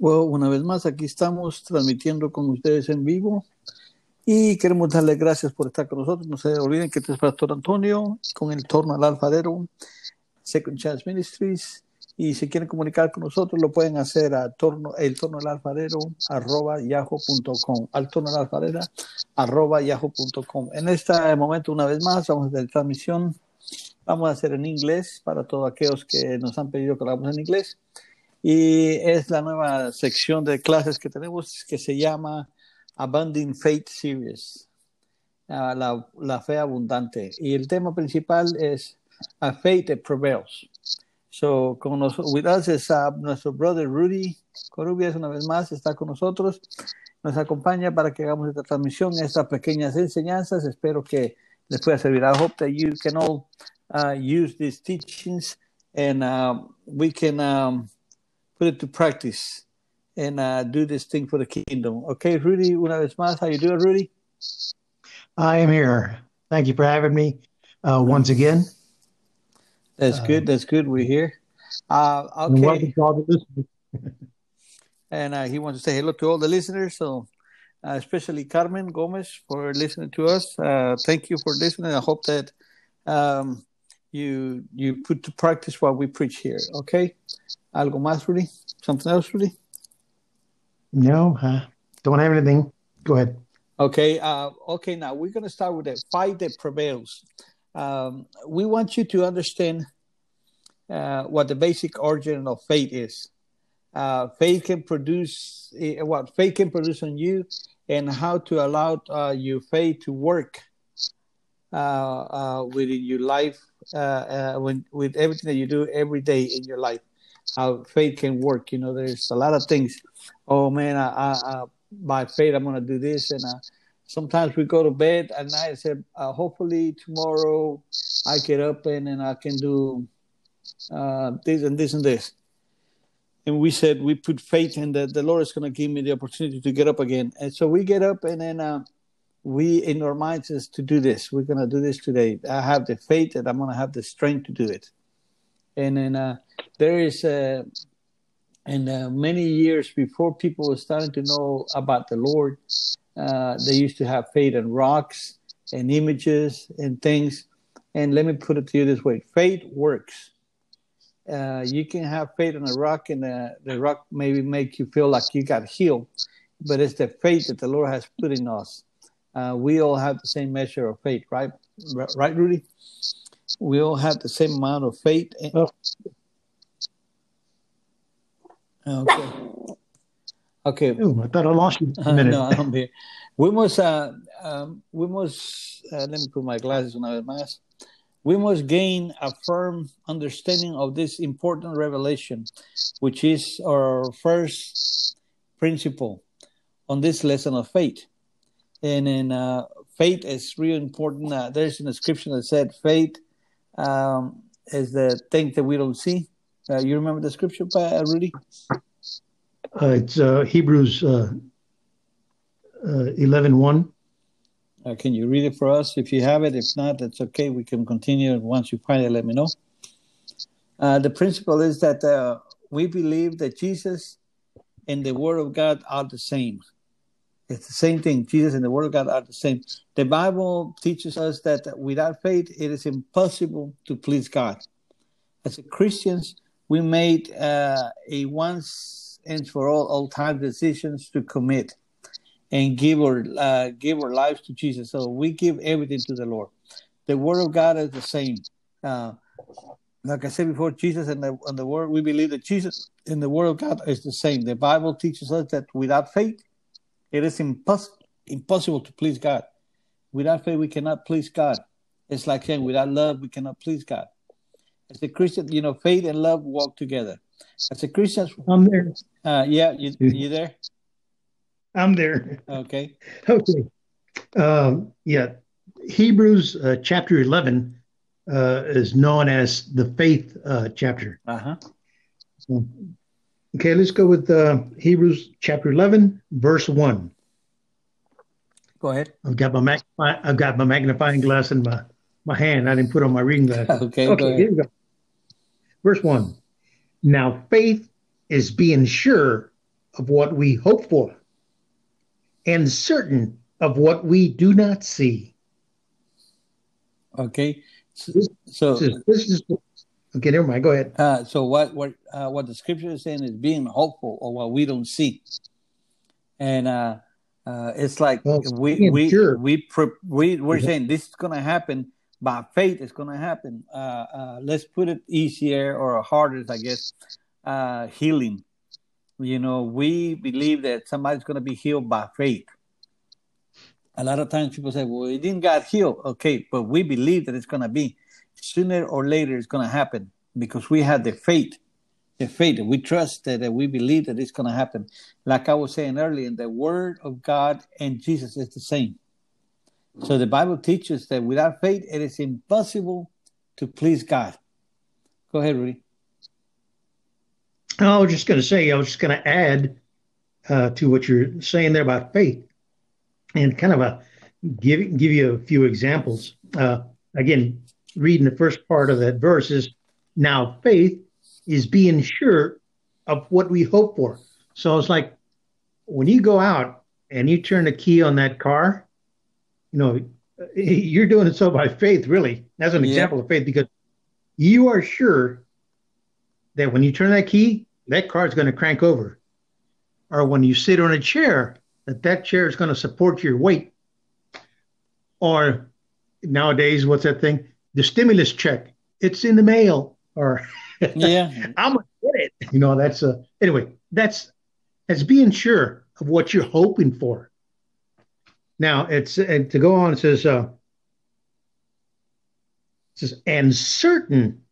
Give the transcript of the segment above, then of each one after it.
Well, una vez más, aquí estamos transmitiendo con ustedes en vivo y queremos darles gracias por estar con nosotros. No se olviden que este es Pastor Antonio con el Torno al Alfadero, Second Chance Ministries. Y si quieren comunicar con nosotros, lo pueden hacer a torno, el torno al alfarero arroba yahoo.com, al torno al alfarero arroba yahoo.com. En este momento, una vez más, vamos a hacer transmisión. Vamos a hacer en inglés para todos aquellos que nos han pedido que lo hagamos en inglés. Y es la nueva sección de clases que tenemos que se llama Abundant Faith Series, uh, la, la, fe abundante. Y el tema principal es A Faith That Prevails. So, con nosotros, with uh, nuestro brother Rudy Corubias, una vez más, está con nosotros. Nos acompaña para que hagamos esta transmisión, estas pequeñas enseñanzas. Espero que les pueda servir. I hope that you can all uh, use these teachings and uh, we can um, put it to practice and uh, do this thing for the kingdom. Okay, Rudy, una vez más, how you doing, Rudy? I am here. Thank you for having me uh, once again. That's good. That's good. We're here. Uh, okay. and uh, he wants to say hello to all the listeners. So, uh, especially Carmen Gomez for listening to us. Uh, thank you for listening. I hope that um, you you put to practice what we preach here. Okay. ¿Algo más, Rudy? Something else, Rudy? No, uh, don't have anything. Go ahead. Okay. Uh, okay. Now we're going to start with the fight that prevails. Um, we want you to understand uh, what the basic origin of faith is. Uh, faith can produce uh, what faith can produce on you, and how to allow uh, your faith to work uh, uh, within your life, when, with everything that you do every day in your life how faith can work. You know, there's a lot of things. Oh man, I, I, I by faith I'm gonna do this, and uh, sometimes we go to bed at night and say, uh, hopefully tomorrow I get up and and I can do uh, this and this and this. And we said we put faith in that the Lord is going to give me the opportunity to get up again. And so we get up and then uh, we in our minds is to do this. We're going to do this today. I have the faith that I'm going to have the strength to do it. And then uh, there is uh, and uh, many years before people were starting to know about the Lord, uh, they used to have faith in rocks and images and things. And let me put it to you this way: faith works. Uh, you can have faith in a rock, and the, the rock maybe make you feel like you got healed, but it's the faith that the Lord has put in us. Uh, we all have the same measure of faith, right? Right, Rudy? We all have the same amount of faith. Oh. Okay. Okay. Ooh, I thought I lost you a minute. no, I'm here. We must, uh, um, we must, uh, let me put my glasses on my mask. We must gain a firm understanding of this important revelation, which is our first principle on this lesson of faith. And in uh, faith is really important. Uh, there's an inscription that said faith um, is the thing that we don't see, uh, you remember the scripture, uh, Rudy? Uh, it's uh, Hebrews uh, uh, 11 1. Uh, can you read it for us if you have it? If not, that's okay. We can continue. Once you find it, let me know. Uh, the principle is that uh, we believe that Jesus and the Word of God are the same. It's the same thing. Jesus and the Word of God are the same. The Bible teaches us that without faith, it is impossible to please God. As a Christians, we made uh, a once and for all all time decisions to commit and give our uh, give our lives to Jesus. So we give everything to the Lord. The Word of God is the same. Uh, like I said before, Jesus and the, and the Word, we believe that Jesus and the Word of God is the same. The Bible teaches us that without faith, it is impos- impossible to please God. Without faith, we cannot please God. It's like saying without love, we cannot please God. As a Christian, you know, faith and love walk together. As a Christian, I'm there. Uh, yeah, you you there? I'm there. Okay. Okay. Um, yeah, Hebrews uh, chapter 11 uh, is known as the faith uh, chapter. Uh huh. Okay, let's go with uh, Hebrews chapter 11, verse 1. Go ahead. I've got my mag- I've got my magnifying glass in my, my hand. I didn't put on my reading glasses. okay. Okay. Here we go. Verse 1 Now faith is being sure of what we hope for, and certain of what we do not see. Okay. So, so this, is, this is okay. Never mind. Go ahead. Uh, so what what uh, what the scripture is saying is being hopeful of what we don't see, and uh, uh, it's like well, we we sure. we pre- we we're saying this is going to happen by faith. It's going to happen. Uh, uh, let's put it easier or harder, I guess. Uh, healing. You know, we believe that somebody's going to be healed by faith a lot of times people say, well, it didn't got healed. Okay, but we believe that it's going to be sooner or later it's going to happen because we have the faith, the faith. That we trust that, that we believe that it's going to happen. Like I was saying earlier, the word of God and Jesus is the same. So the Bible teaches that without faith, it is impossible to please God. Go ahead, Rudy. I was just going to say, I was just going to add uh, to what you're saying there about faith and kind of a give give you a few examples. Uh, again, reading the first part of that verse is now faith is being sure of what we hope for. So it's like when you go out and you turn the key on that car, you know, you're doing it so by faith, really. That's an yeah. example of faith because you are sure that when you turn that key, that car is going to crank over. Or when you sit on a chair that that chair is going to support your weight. Or nowadays, what's that thing? The stimulus check. It's in the mail. Or yeah, I'm gonna get it. You know, that's a anyway. That's that's being sure of what you're hoping for. Now it's and to go on. It says, uh, it says, and certain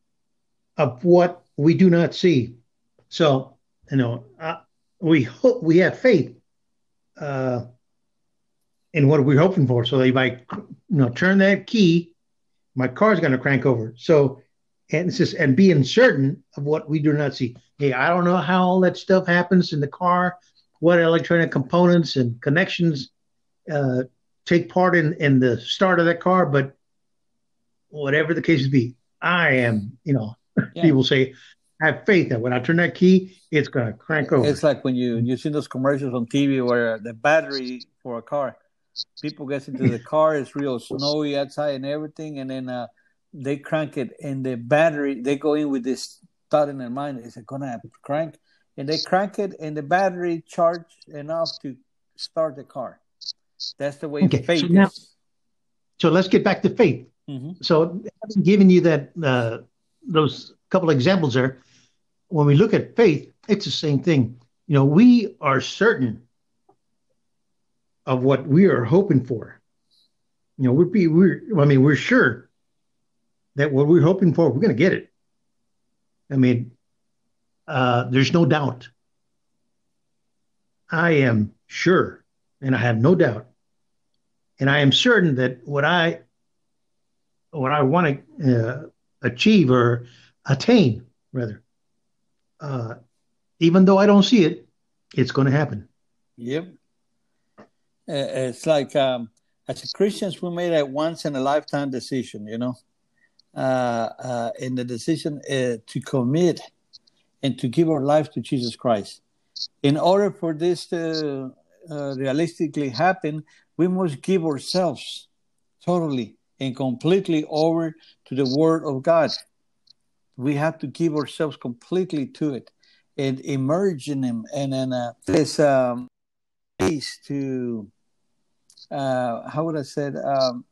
of what we do not see. So you know, uh, we hope we have faith uh, and what we're hoping for. So they might, you know, turn that key, my car's going to crank over. So, and it's just, and being certain of what we do not see. Hey, I don't know how all that stuff happens in the car, what electronic components and connections uh, take part in, in the start of that car, but whatever the case be, I am, you know, yeah. people say, have faith that when I turn that key, it's gonna crank over. It's like when you you see those commercials on TV where the battery for a car, people get into the car, it's real snowy outside and everything, and then uh, they crank it, and the battery they go in with this thought in their mind: is it gonna crank? And they crank it, and the battery charge enough to start the car. That's the way okay, faith so now, is. So let's get back to faith. Mm-hmm. So, having given you that uh, those couple examples there, when we look at faith, it's the same thing. You know, we are certain of what we are hoping for. You know, we're, we're I mean, we're sure that what we're hoping for, we're going to get it. I mean, uh, there's no doubt. I am sure, and I have no doubt, and I am certain that what I what I want to uh, achieve or attain, rather, uh, even though I don't see it, it's going to happen. Yep. Uh, it's like um, as Christians, we made a once in a lifetime decision, you know, uh, uh, in the decision uh, to commit and to give our life to Jesus Christ. In order for this to uh, realistically happen, we must give ourselves totally and completely over to the Word of God. We have to give ourselves completely to it and immerse in him. And then uh, this um piece to uh how would i say it? um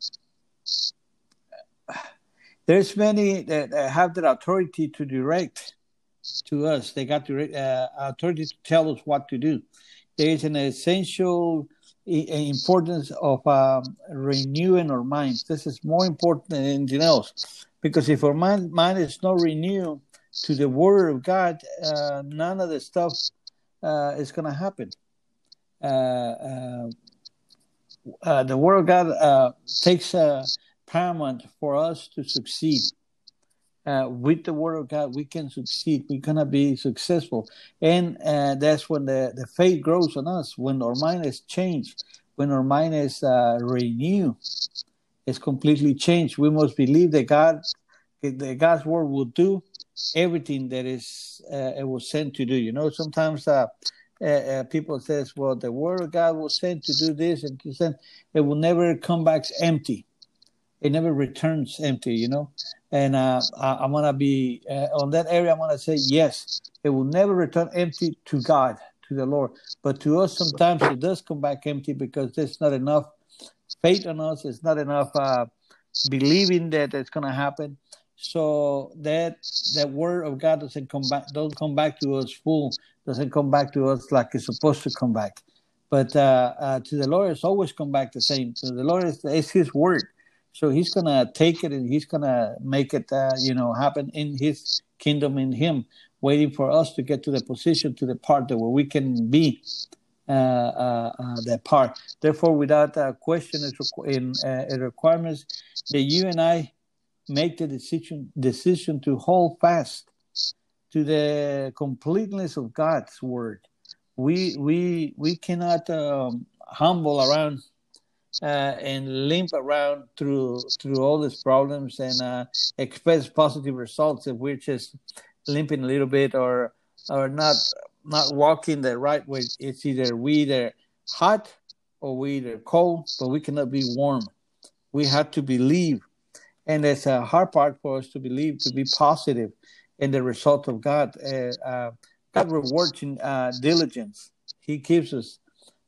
there's many that have the authority to direct to us they got the uh, authority to tell us what to do there is an essential importance of um, renewing our minds this is more important than anything else because if our mind, mind is not renewed to the Word of God, uh, none of the stuff uh, is going to happen. Uh, uh, uh, the Word of God uh, takes paramount for us to succeed. with the Word of God, we can succeed. We're to be successful. And that's when the, the faith grows on us, when our mind is changed, when our mind is renewed it's completely changed. We must believe that God, that God's word will do everything that is uh, it was sent to do. You know, sometimes uh, uh, people says, well, the word of God was sent to do this and to send, it will never come back empty. It never returns empty, you know. And uh, I, am gonna be uh, on that area. I'm gonna say yes. It will never return empty to God, to the Lord. But to us, sometimes it does come back empty because there's not enough faith on us. It's not enough uh, believing that it's gonna happen. So that that word of God doesn't come back, don't come back to us full doesn't come back to us like it's supposed to come back. But uh, uh, to the Lord, it's always come back the same. To the Lord, it's, it's His word, so He's gonna take it and He's gonna make it, uh, you know, happen in His kingdom in Him. Waiting for us to get to the position, to the part that where we can be uh, uh, uh, that part. Therefore, without a question in requirements, that you and I make the decision decision to hold fast to the completeness of God's word. We we we cannot um, humble around uh, and limp around through through all these problems and uh, expect positive results if we're just limping a little bit or or not not walking the right way. It's either we either hot or we either cold, but we cannot be warm. We have to believe, and it's a hard part for us to believe to be positive in the result of God. Uh, uh, God rewards in uh, diligence. He gives us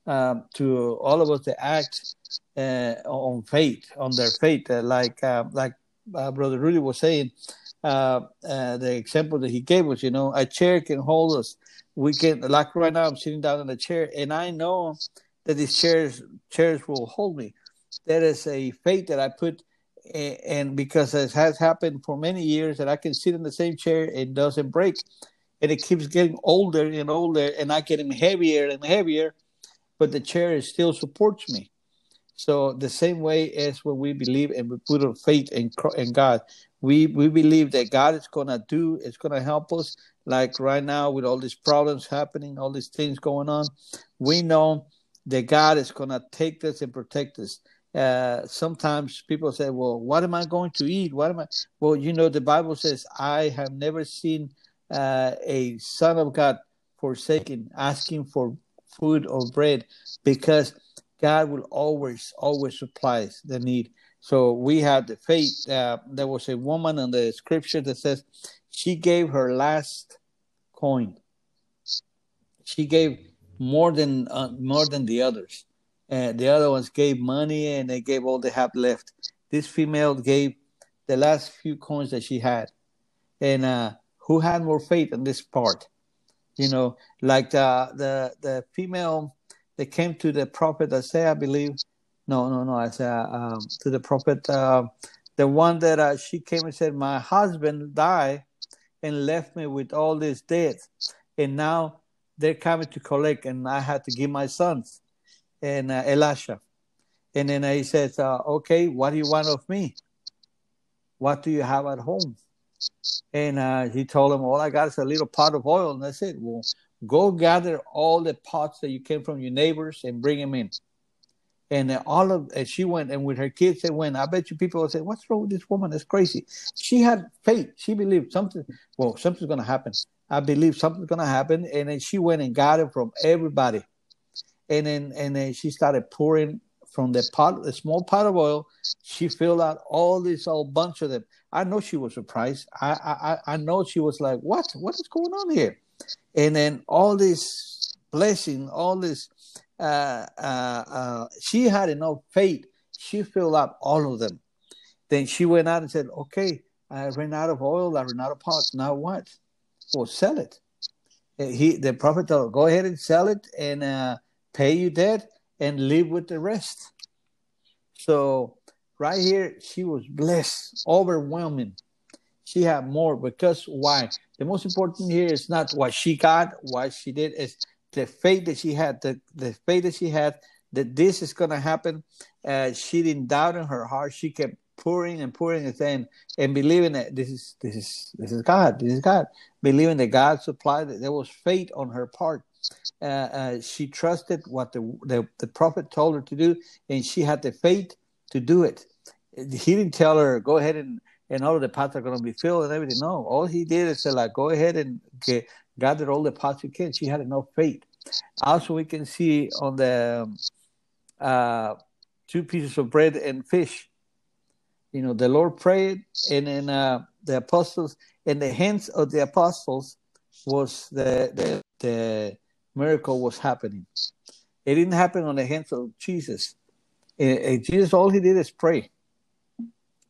um, to all of us to act uh, on faith, on their faith, uh, like uh, like Brother Rudy was saying. uh the example that he gave us, you know, a chair can hold us. We can, like right now, I'm sitting down in a chair, and I know that these chairs chairs will hold me. That is a faith that I put and because it has happened for many years that I can sit in the same chair, it doesn't break, and it keeps getting older and older, and I getting heavier and heavier, but the chair still supports me. So the same way as when we believe and we put our faith in in God, we we believe that God is gonna do, it's gonna help us. Like right now with all these problems happening, all these things going on, we know that God is gonna take us and protect us uh, sometimes people say, "Well, what am I going to eat? What am I?" Well, you know, the Bible says, "I have never seen uh, a son of God forsaken, asking for food or bread," because God will always, always supply the need. So we have the faith. Uh, there was a woman in the scripture that says she gave her last coin. She gave more than uh, more than the others and the other ones gave money and they gave all they have left. This female gave the last few coins that she had, and uh, who had more faith in this part? You know, like the the the female that came to the prophet Isaiah, I believe. No, no, no, Isaiah um, to the prophet, uh, the one that uh, she came and said, "My husband died and left me with all this debt, and now they're coming to collect, and I had to give my sons." And uh, Elisha. And then he says, uh, Okay, what do you want of me? What do you have at home? And uh, he told him, All I got is a little pot of oil. And I said, Well, go gather all the pots that you came from your neighbors and bring them in. And all of and she went and with her kids they went. I bet you people would say, "What's wrong with this woman? That's crazy." She had faith. She believed something. Well, something's going to happen. I believe something's going to happen. And then she went and got it from everybody and then and then she started pouring from the pot, the small pot of oil. She filled out all this whole bunch of them. I know she was surprised. I I I know she was like, "What? What is going on here?" And then all this blessing, all this. Uh, uh, uh, she had enough faith. She filled up all of them. Then she went out and said, "Okay, I ran out of oil. I ran out of pots. Now what? Well, sell it." He, the prophet told, "Go ahead and sell it, and uh, pay your debt and live with the rest. So right here, she was blessed, overwhelming. She had more because why? The most important here is not what she got, what she did, is the faith that she had, the, the faith that she had that this is going to happen. Uh, she didn't doubt in her heart. She kept pouring and pouring and saying and believing that this is this is this is God, this is God. Believing that God supplied it. There was faith on her part uh, uh, she trusted what the, the, the prophet told her to do, and she had the faith to do it. He didn't tell her go ahead and and all of the pots are going to be filled and everything. No, all he did is say like go ahead and get, gather all the pots you can. She had enough faith. Also, we can see on the uh, two pieces of bread and fish. You know, the Lord prayed, and then uh, the apostles, in the hands of the apostles, was the, the the miracle was happening. It didn't happen on the hands of Jesus. And, and Jesus, all he did is pray,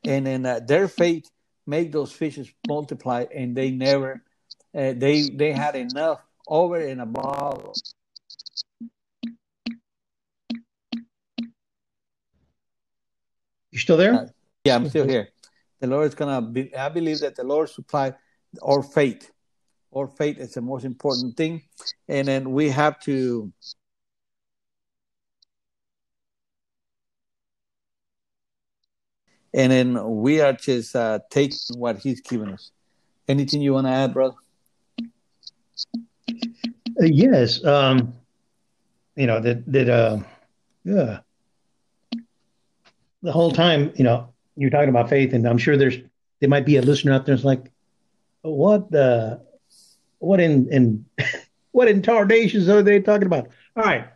and then uh, their faith made those fishes multiply, and they never, uh, they they had enough over and above You still there? Uh, yeah, I'm still here. The Lord is gonna. Be, I believe that the Lord supply our faith. Our faith is the most important thing, and then we have to. And then we are just uh, taking what He's given us. Anything you want to add, brother? Uh, yes. Um, you know that that uh, yeah the whole time, you know, you're talking about faith, and I'm sure there's there might be a listener out there that's like, what the, what in in what in tarnations are they talking about? All right,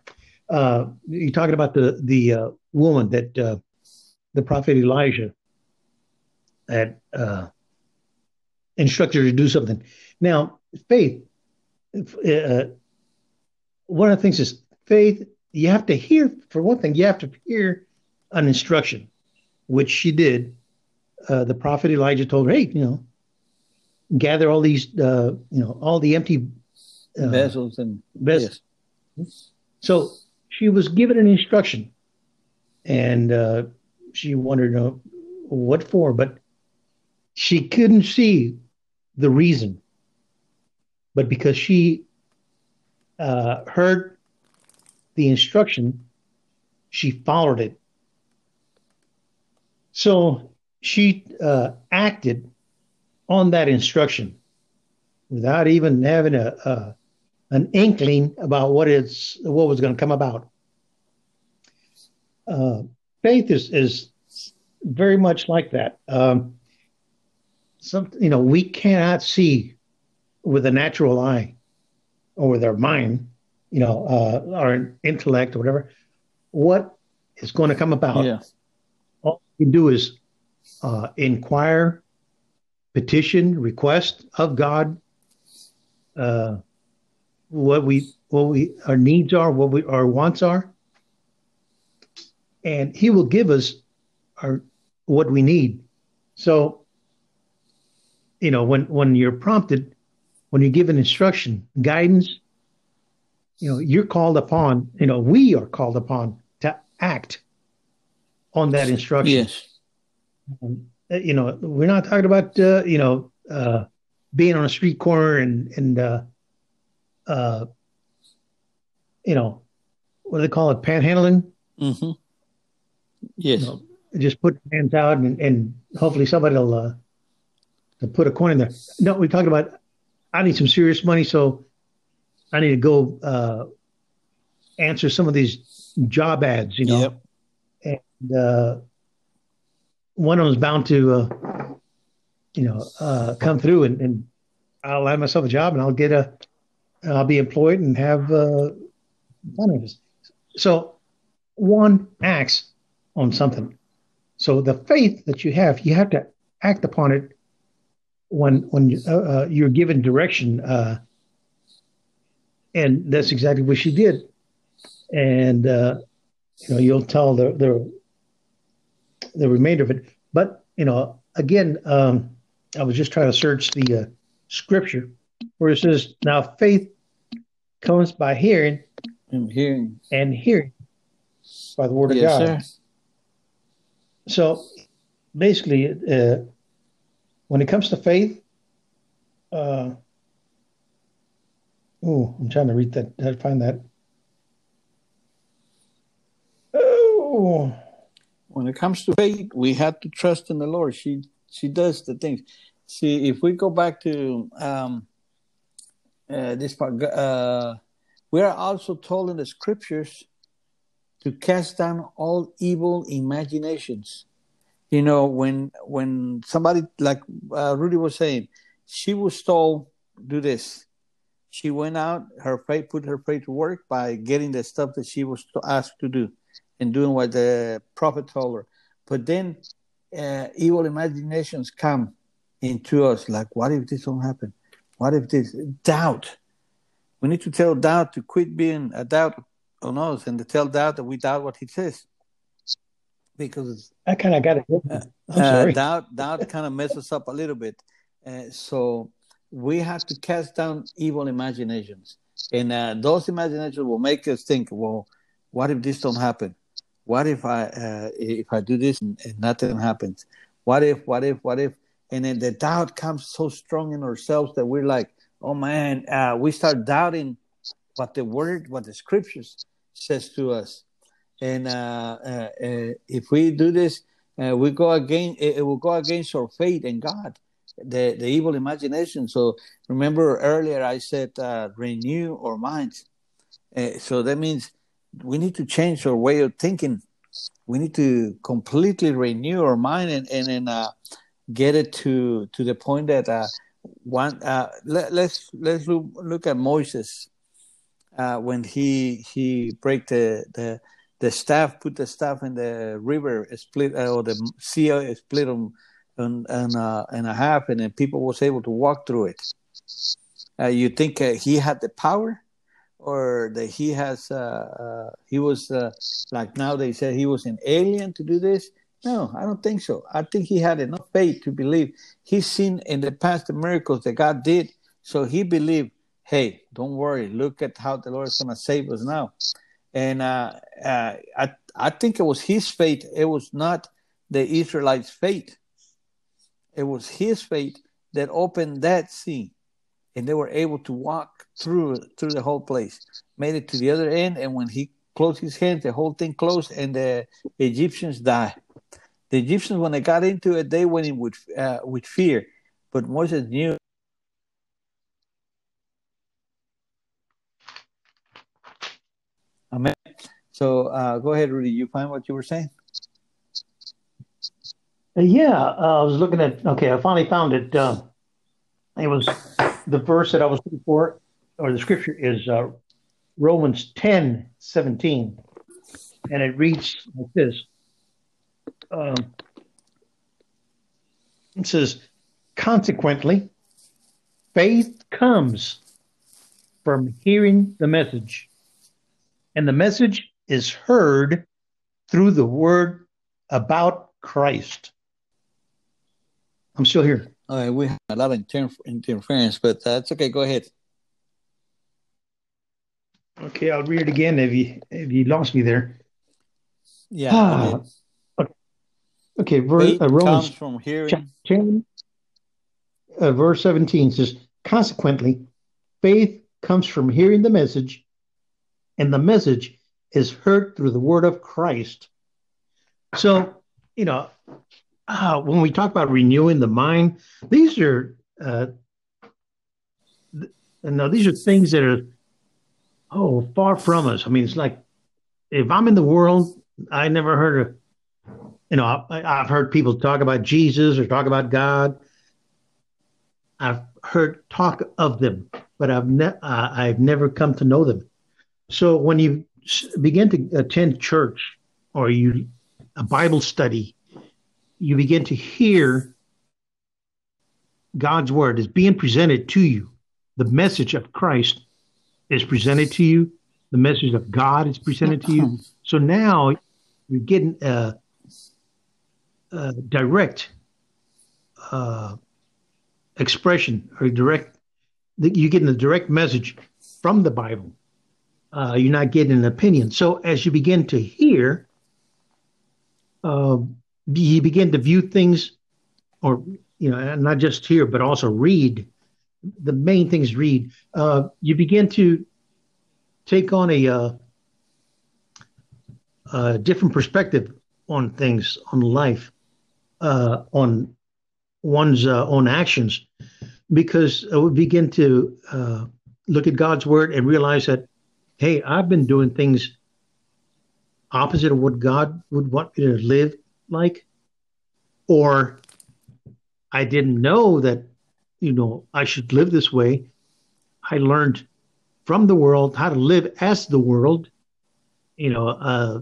uh, you're talking about the the uh, woman that uh, the prophet Elijah had uh, instructed her to do something. Now, faith. Uh, one of the things is faith. You have to hear. For one thing, you have to hear an instruction, which she did. Uh, the prophet Elijah told her, "Hey, you know, gather all these, uh, you know, all the empty uh, vessels and vessels." Yes. So she was given an instruction, and uh, she wondered uh, what for, but she couldn't see the reason. But because she uh, heard the instruction, she followed it so she uh, acted on that instruction without even having a, a an inkling about what it's what was going to come about. Uh, faith is is very much like that. Um, some you know we cannot see with a natural eye or with our mind, you know, uh, our intellect or whatever, what is going to come about. Yeah can do is uh, inquire, petition, request of God uh, what we what we our needs are, what we our wants are, and He will give us our what we need. So, you know, when when you're prompted, when you're given instruction, guidance, you know, you're called upon. You know, we are called upon to act on that instruction. Yes. Um, you know, we're not talking about uh, you know uh, being on a street corner and and uh, uh, you know what do they call it, panhandling? Mm-hmm. Yes. You know, just put hands out and, and hopefully somebody will uh, to put a coin in there. No, we're talking about I need some serious money, so I need to go uh, answer some of these job ads. You know. Yep and, uh, one of them is bound to, uh, you know, uh, come through, and, and, I'll have myself a job, and I'll get a, I'll be employed and have uh, finances. So one acts on something. So the faith that you have, you have to act upon it when when uh, uh, you're given direction. Uh, and that's exactly what she did. And uh, you know, you'll tell the the the remainder of it. But you know, again, um, I was just trying to search the uh, scripture where it says, "Now faith comes by hearing, and hearing, and hearing by the word yes, of God." Sir. So, basically, uh, when it comes to faith, uh, oh, I'm trying to read that. I find that. Oh when it comes to faith, we have to trust in the Lord. She she does the things. See, if we go back to um, uh, this part, uh, we are also told in the scriptures to cast down all evil imaginations. You know, when when somebody like uh, Rudy was saying, she was told do this, she went out. Her faith put her faith to work by getting the stuff that she was asked to do, and doing what the prophet told her. But then, uh, evil imaginations come into us, like, what if this don't happen? What if this doubt? We need to tell doubt to quit being a doubt on us, and to tell doubt that we doubt what He says, because I kind of got it. Uh, uh, doubt doubt kind of messes up a little bit. Uh, so we have to cast down evil imaginations, and uh, those imaginations will make us think, well, what if this don't happen? What if I uh, if I do this and, and, nothing happens? What if? What if? What if? And then the doubt comes so strong in ourselves that we're like, oh man, uh, we start doubting what the word, what the scriptures says to us. And uh, uh, uh if we do this, uh, we go against it, will go against our faith in God the, the evil imagination. So remember earlier I said uh, renew our minds. So that means we need to change our way of thinking. We need to completely renew our mind and and, and uh, get it to to the point that uh, one. Uh, let, let's let's look, look at Moses uh, when he he break the the the staff, put the staff in the river, split or the sea split them and and, uh, and a half, and then people was able to walk through it. Uh, you think uh, he had the power, or that he has uh, uh, he was uh, like now they said he was an alien to do this? No, I don't think so. I think he had enough faith to believe. He's seen in the past the miracles that God did, so he believed. Hey, don't worry. Look at how the Lord is going to save us now. And uh I I think it was his faith. It was not the Israelites' faith it was his faith that opened that sea, and they were able to walk through through the whole place, made it to the other end, and when he closed his hands, the whole thing closed, and the Egyptians died. The Egyptians, when they got into it, they went in with uh, with fear, but Moses knew. Amen. So uh, go ahead, Rudy. You find what you were saying? Yeah, uh, I was looking at. Okay, I finally found it. Uh, it was the verse that I was looking for, or the scripture is uh, Romans 10 17. And it reads like this um, It says, Consequently, faith comes from hearing the message, and the message is heard through the word about Christ. I'm still here. All right, we have a lot of inter- interference, but that's okay. Go ahead. Okay, I'll read it again if you if you lost me there. Yeah. Ah, okay. okay verse, uh, Romans from hearing. 10, uh, verse 17 says, Consequently, faith comes from hearing the message, and the message is heard through the word of Christ. So, you know, uh, when we talk about renewing the mind, these are uh, no, these are things that are oh far from us. I mean, it's like if I'm in the world, I never heard of. You know, I, I've heard people talk about Jesus or talk about God. I've heard talk of them, but I've ne- uh, I've never come to know them. So when you begin to attend church or you a Bible study you begin to hear God's word is being presented to you. The message of Christ is presented to you. The message of God is presented to you. So now you're getting a, a direct uh, expression or direct, you're getting a direct message from the Bible. Uh, you're not getting an opinion. So as you begin to hear, uh, you begin to view things, or you know, not just hear, but also read. The main thing is read. Uh, you begin to take on a, uh, a different perspective on things, on life, uh, on one's uh, own actions, because we begin to uh, look at God's word and realize that, hey, I've been doing things opposite of what God would want me to live like, or I didn't know that, you know, I should live this way. I learned from the world how to live as the world, you know, uh,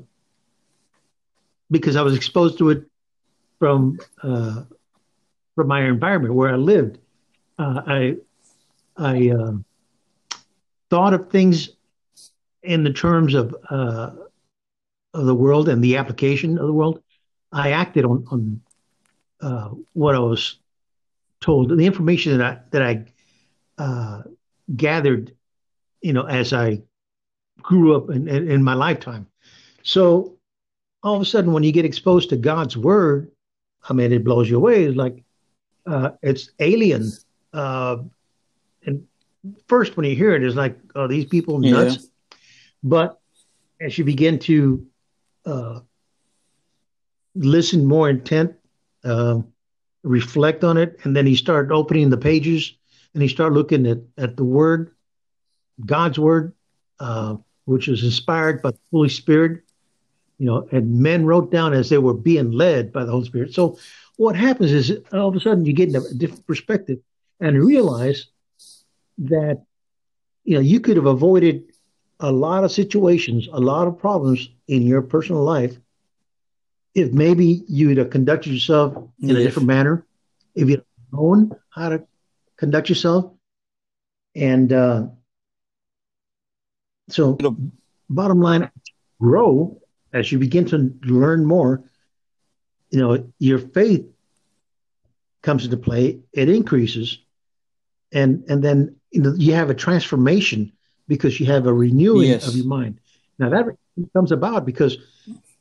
because I was exposed to it from uh, from my environment where I lived. Uh, I I uh, thought of things in the terms of uh, of the world and the application of the world. I acted on on uh, what I was told, the information that I that I uh, gathered, you know, as I grew up in, in, in my lifetime. So all of a sudden, when you get exposed to God's word, I mean, it blows you away. It's like uh, it's alien. Uh, and first, when you hear it, it's like, oh, these people nuts. Yeah. But as you begin to uh, listen more intent, uh, reflect on it, and then he started opening the pages and he started looking at, at the word, God's word, uh, which is inspired by the Holy Spirit, you know, and men wrote down as they were being led by the Holy Spirit. So what happens is all of a sudden you get a different perspective and realize that you know you could have avoided a lot of situations, a lot of problems in your personal life if maybe you'd have conducted yourself in yes. a different manner, if you'd known how to conduct yourself. And uh, so, bottom line, grow as you begin to learn more. You know, your faith comes into play, it increases. And, and then you, know, you have a transformation because you have a renewing yes. of your mind. Now that comes about because,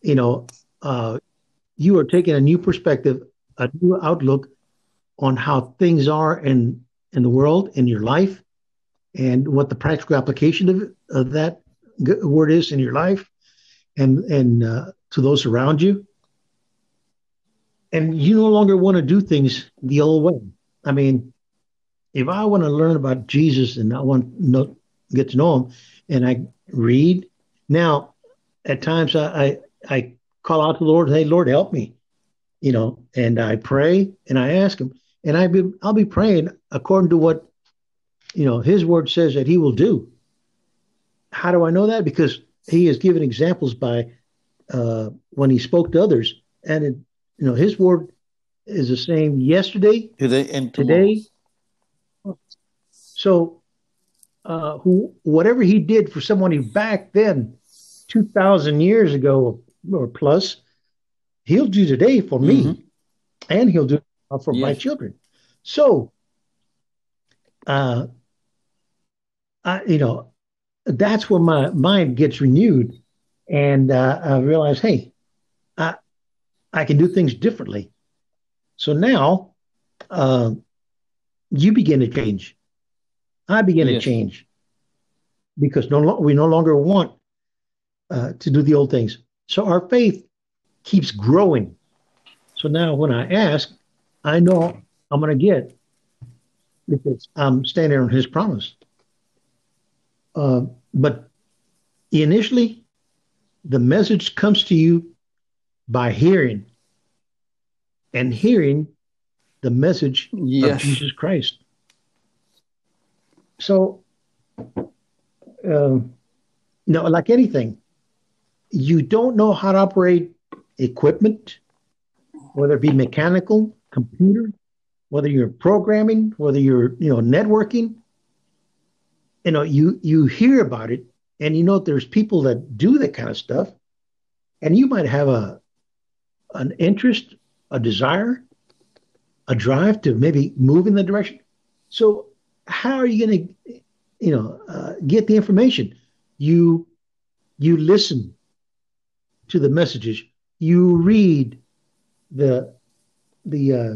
you know, uh, you are taking a new perspective, a new outlook on how things are in in the world, in your life, and what the practical application of, of that word is in your life, and and uh, to those around you. And you no longer want to do things the old way. I mean, if I want to learn about Jesus and I want to know, get to know him, and I read now, at times I, I, I call out to the Lord, hey, Lord, help me, you know, and I pray and I ask him, and I be, I'll be praying according to what, you know, his word says that he will do. How do I know that? Because he has given examples by uh, when he spoke to others, and it, you know, his word is the same yesterday, today, and today. So, uh, who, whatever he did for someone back then, two thousand years ago, or plus, he'll do today for me, mm-hmm. and he'll do for yes. my children. So, uh, I, you know, that's where my mind gets renewed, and uh, I realize, hey, I I can do things differently. So now, uh, you begin to change. I begin yes. to change because no we no longer want uh, to do the old things. So our faith keeps growing. So now when I ask, I know I'm going to get because I'm standing on his promise. Uh, but initially, the message comes to you by hearing and hearing the message yes. of Jesus Christ. So, um, you know, like anything, you don't know how to operate equipment, whether it be mechanical, computer, whether you're programming, whether you're you know networking. You know, you you hear about it, and you know there's people that do that kind of stuff, and you might have a an interest, a desire, a drive to maybe move in the direction. So, how are you going to, you know, uh, get the information? You you listen to the messages. You read the the uh,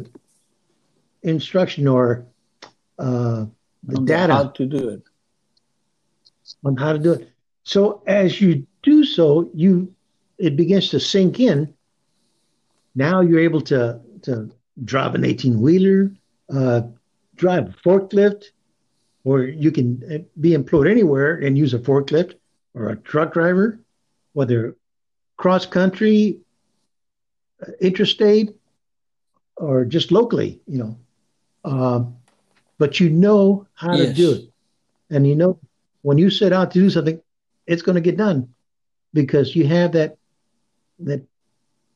instruction or uh, the on data how to do it on how to do it. So as you do so, you it begins to sink in. Now you're able to to drive an 18 wheeler, uh, drive a forklift, or you can uh, be employed anywhere and use a forklift or a truck driver, whether cross country, uh, interstate, or just locally, you know. Um, but you know how yes. to do it. And you know, when you set out to do something, it's going to get done because you have that that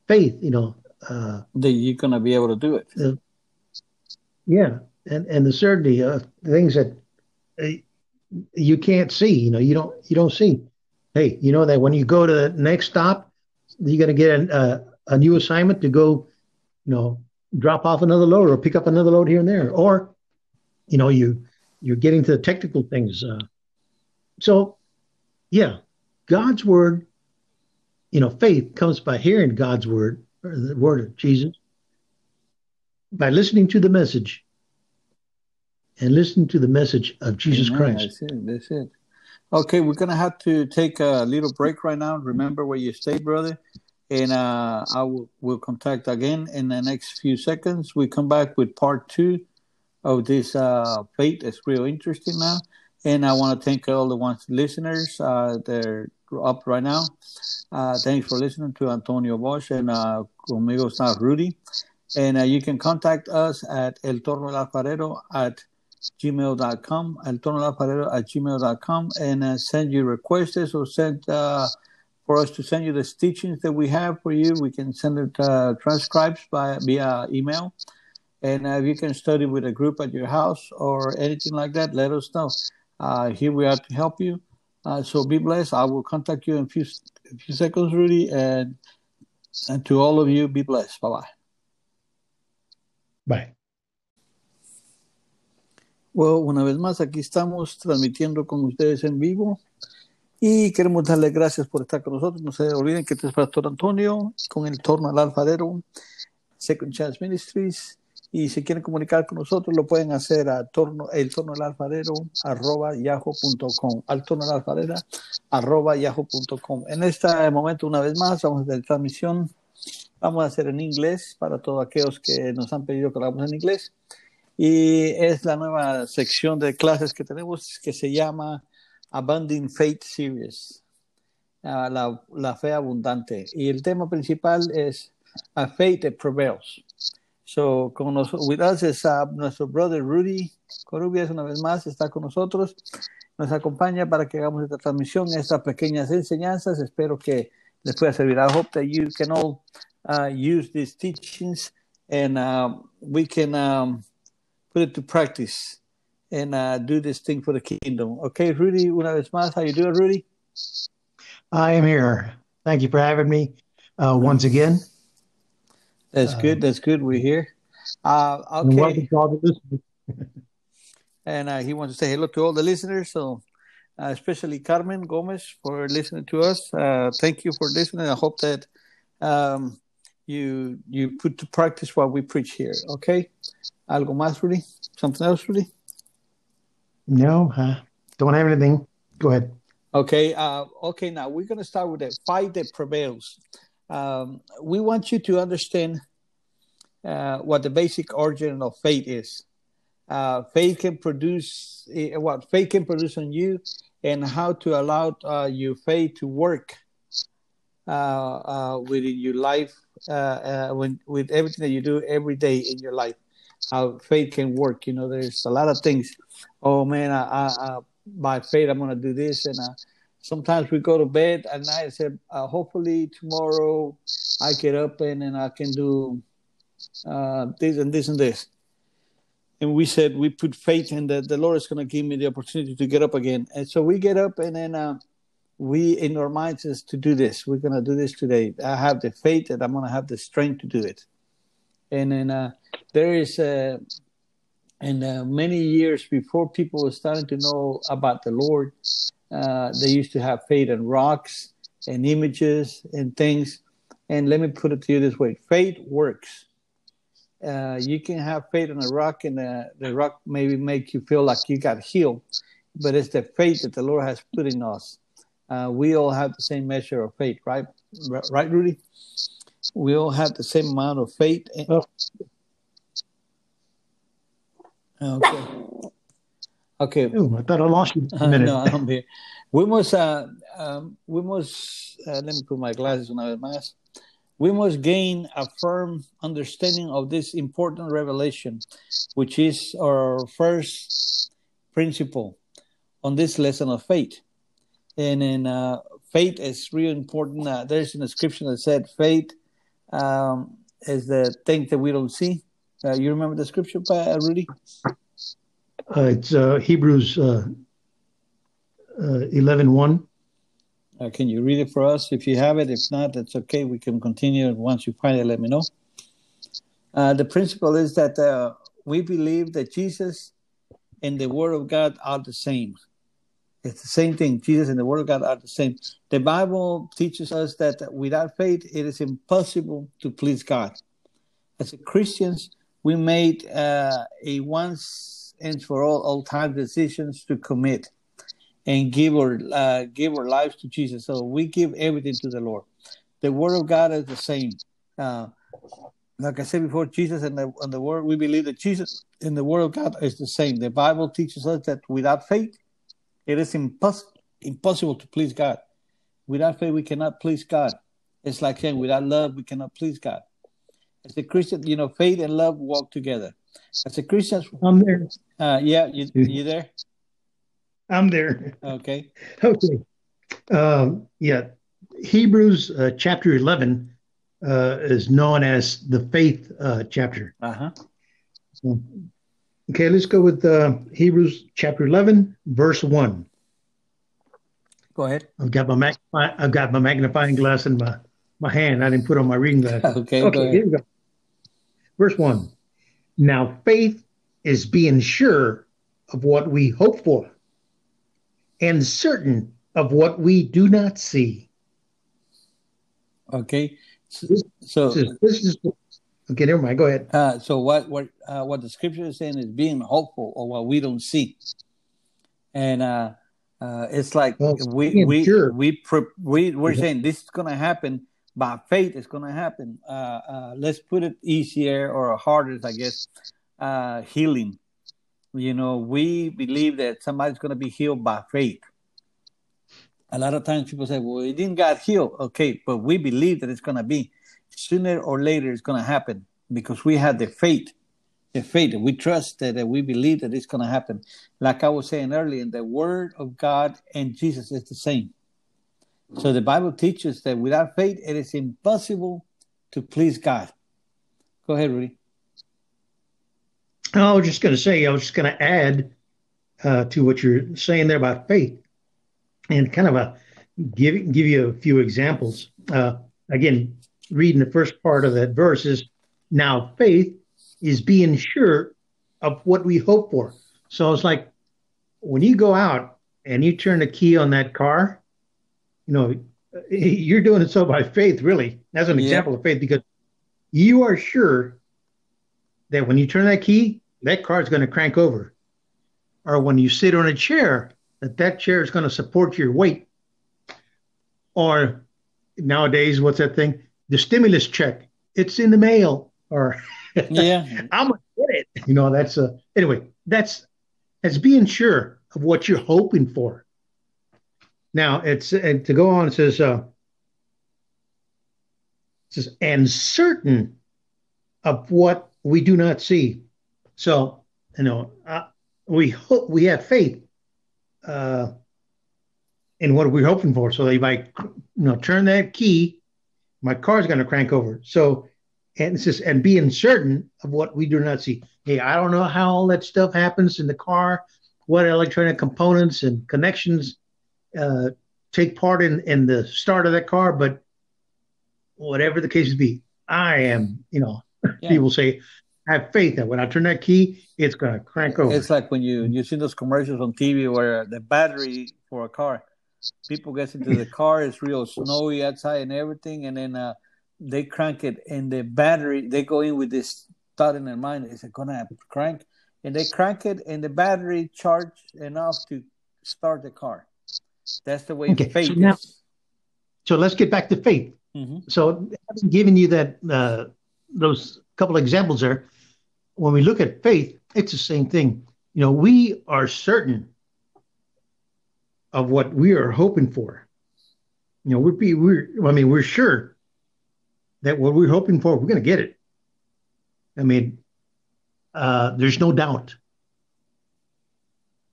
faith. You know, uh, that you're going to be able to do it. Uh, yeah, and and the certainty of things that uh, you can't see. You know, you don't you don't see. Hey, you know that when you go to the next stop, you're going to get a, a new assignment to go, you know, drop off another load or pick up another load here and there, or you know, you you're getting to the technical things. Uh, so, yeah, God's word, you know, faith comes by hearing God's word, or the word of Jesus, by listening to the message and listening to the message of Jesus Amen. Christ. That's it. That's it. Okay, we're gonna have to take a little break right now. Remember where you stay, brother, and uh, I will will contact again in the next few seconds. We come back with part two of this uh, fate. It's real interesting now, and I want to thank all the ones listeners. Uh, they're up right now. Uh, thanks for listening to Antonio Bosch and uh, conmigo está Rudy. And uh, you can contact us at El Torno Alfarero at gmail.com, El Torno del at gmail.com, and uh, send you requests or send uh, for us to send you the teachings that we have for you. We can send it uh, transcribes by via email. And uh, if you can study with a group at your house or anything like that, let us know. Uh, here we are to help you. Uh, so be blessed. I will contact you in a few, a few seconds, Rudy. And, and to all of you, be blessed. Bye bye. Bye. Bueno, una vez más, aquí estamos transmitiendo con ustedes en vivo y queremos darles gracias por estar con nosotros. No se olviden que este es Pastor Antonio con el Torno al Alfarero, Second Chance Ministries. Y si quieren comunicar con nosotros, lo pueden hacer a torno, el torno al alfarero arroba yahoo.com, al torno al alfarero arroba yahoo.com. En este momento, una vez más, vamos a hacer transmisión. Vamos a hacer en inglés para todos aquellos que nos han pedido que lo hagamos en inglés. Y es la nueva sección de clases que tenemos que se llama Abundant Faith Series, la, la, fe abundante. Y el tema principal es A Faith That Prevails. So, con nos, with us es uh, nuestro brother Rudy Corubias, una vez más, está con nosotros. Nos acompaña para que hagamos esta transmisión, estas pequeñas enseñanzas. Espero que les pueda servir. I hope that you can all uh, use these teachings and uh, we can um, put it to practice and uh, do this thing for the kingdom. Okay, Rudy, una vez más, how you doing, Rudy? I am here. Thank you for having me uh, once again. That's uh, good. That's good. We're here. Uh, okay. and uh, he wants to say hello to all the listeners. So, uh, especially Carmen Gomez for listening to us. Uh, thank you for listening. I hope that um, you you put to practice what we preach here. Okay. ¿Algo más, Rudy? Something else, Rudy? No, uh, don't have anything. Go ahead. Okay. Uh, okay. Now we're going to start with the fight that prevails. Um, we want you to understand uh, what the basic origin of faith is. Uh, faith can produce uh, what faith can produce on you, and how to allow uh, your faith to work uh, uh, within your life, uh, uh, when, with everything that you do every day in your life how faith can work. You know, there's a lot of things. Oh man, I, I, I by faith I'm gonna do this, and uh, sometimes we go to bed at night and say, uh, hopefully tomorrow I get up and and I can do uh, this and this and this. And we said we put faith in that the Lord is going to give me the opportunity to get up again. And so we get up and then uh, we in our minds is to do this. We're going to do this today. I have the faith that I'm going to have the strength to do it and then uh, there is uh, and uh, many years before people were starting to know about the Lord, uh, they used to have faith in rocks and images and things. And let me put it to you this way: faith works. Uh, you can have faith in a rock, and the, the rock maybe make you feel like you got healed, but it's the faith that the Lord has put in us. Uh, we all have the same measure of faith, right? Right, Rudy? we all have the same amount of faith. Oh. Okay. Okay. Ooh, I thought I lost you a minute. no, I'm here. We must, uh, um, we must, uh, let me put my glasses on my mask. We must gain a firm understanding of this important revelation, which is our first principle on this lesson of faith. And in uh, faith is really important. Uh, there's an inscription that said faith um, is the thing that we don't see. Uh, you remember the scripture, uh, Rudy? Uh, it's uh, Hebrews uh, uh, 11 1. Uh, can you read it for us if you have it? If not, that's okay. We can continue. Once you find it, let me know. Uh, the principle is that uh, we believe that Jesus and the Word of God are the same. It's the same thing. Jesus and the Word of God are the same. The Bible teaches us that without faith, it is impossible to please God. As a Christians, we made uh, a once and for all, all time decisions to commit and give our uh, give our lives to Jesus. So we give everything to the Lord. The Word of God is the same. Uh, like I said before, Jesus and the and the Word, we believe that Jesus and the Word of God is the same. The Bible teaches us that without faith, it is impos- impossible to please God. Without faith, we cannot please God. It's like saying without love, we cannot please God. As a Christian, you know, faith and love walk together. As a Christian, I'm there. Uh, yeah, you you there? I'm there. Okay. Okay. Um, yeah. Hebrews uh, chapter 11 uh, is known as the faith uh, chapter. Uh huh. So, okay, let's go with uh, Hebrews chapter 11, verse 1. Go ahead. I've got my mag- I've got my magnifying glass in my, my hand. I didn't put on my reading glasses. Okay, okay go ahead. here we go. Verse 1. Now faith is being sure of what we hope for and certain of what we do not see. Okay. So, This so, is, this is okay. Never mind. Go ahead. uh, so what what uh, what the scripture is saying is being hopeful of what we don't see, and uh, uh, it's like Well, we we sure. we pre- we we're Yeah. saying this is gonna happen by faith. It's gonna happen. Uh, uh, let's put it easier or harder, I guess. Uh, healing. You know, we believe that somebody's gonna be healed by faith. A lot of times people say, "Well, it didn't got healed." Okay, but we believe that it's gonna be sooner or later. It's gonna happen because we have the faith the faith. That we trust that, that we believe that it's going to happen. Like I was saying earlier, the word of God and Jesus is the same. So the Bible teaches that without faith, it is impossible to please God. Go ahead, Rudy. I was just going to say, I was just going to add uh, to what you're saying there about faith, and kind of a give give you a few examples. Uh, again, reading the first part of that verse is now faith is being sure of what we hope for. So it's like when you go out and you turn the key on that car, you know, you're doing it so by faith, really. That's an Yeah. example of faith because you are sure that when you turn that key, that car is going to crank over. Or when you sit on a chair, that that chair is going to support your weight. Or nowadays, what's that thing? The stimulus check. It's in the mail. Or Yeah, I'm gonna get it. You know, that's a anyway. That's that's being sure of what you're hoping for. Now it's and to go on. It says, uh, it says, and certain of what we do not see. So you know, uh, we hope we have faith uh, in what we're hoping for. So they might you know, turn that key, my car's going to crank over. So and it says, and being certain of what we do not see. Hey, I don't know how all that stuff happens in the car, what electronic components and connections uh, take part in, in the start of that car, but whatever the case be, I am, you know, Yeah. people say, I have faith that when I turn that key, it's going to crank over. it's like when you you see those commercials on TV where the battery for a car, people get into the car, it's real snowy outside and everything, and then uh, they crank it, and the battery they go in with this thought in their mind: is it gonna crank? And they crank it, and the battery charged enough to start the car. That's the way Okay, faith so now- is. so let's get back to faith. hmm So, having given you that uh, those couple examples there, when we look at faith, it's the same thing. You know, we are certain of what we are hoping for. You know, we're be we're I mean, we're sure that what we're hoping for, we're going to get it. I mean, uh, there's no doubt.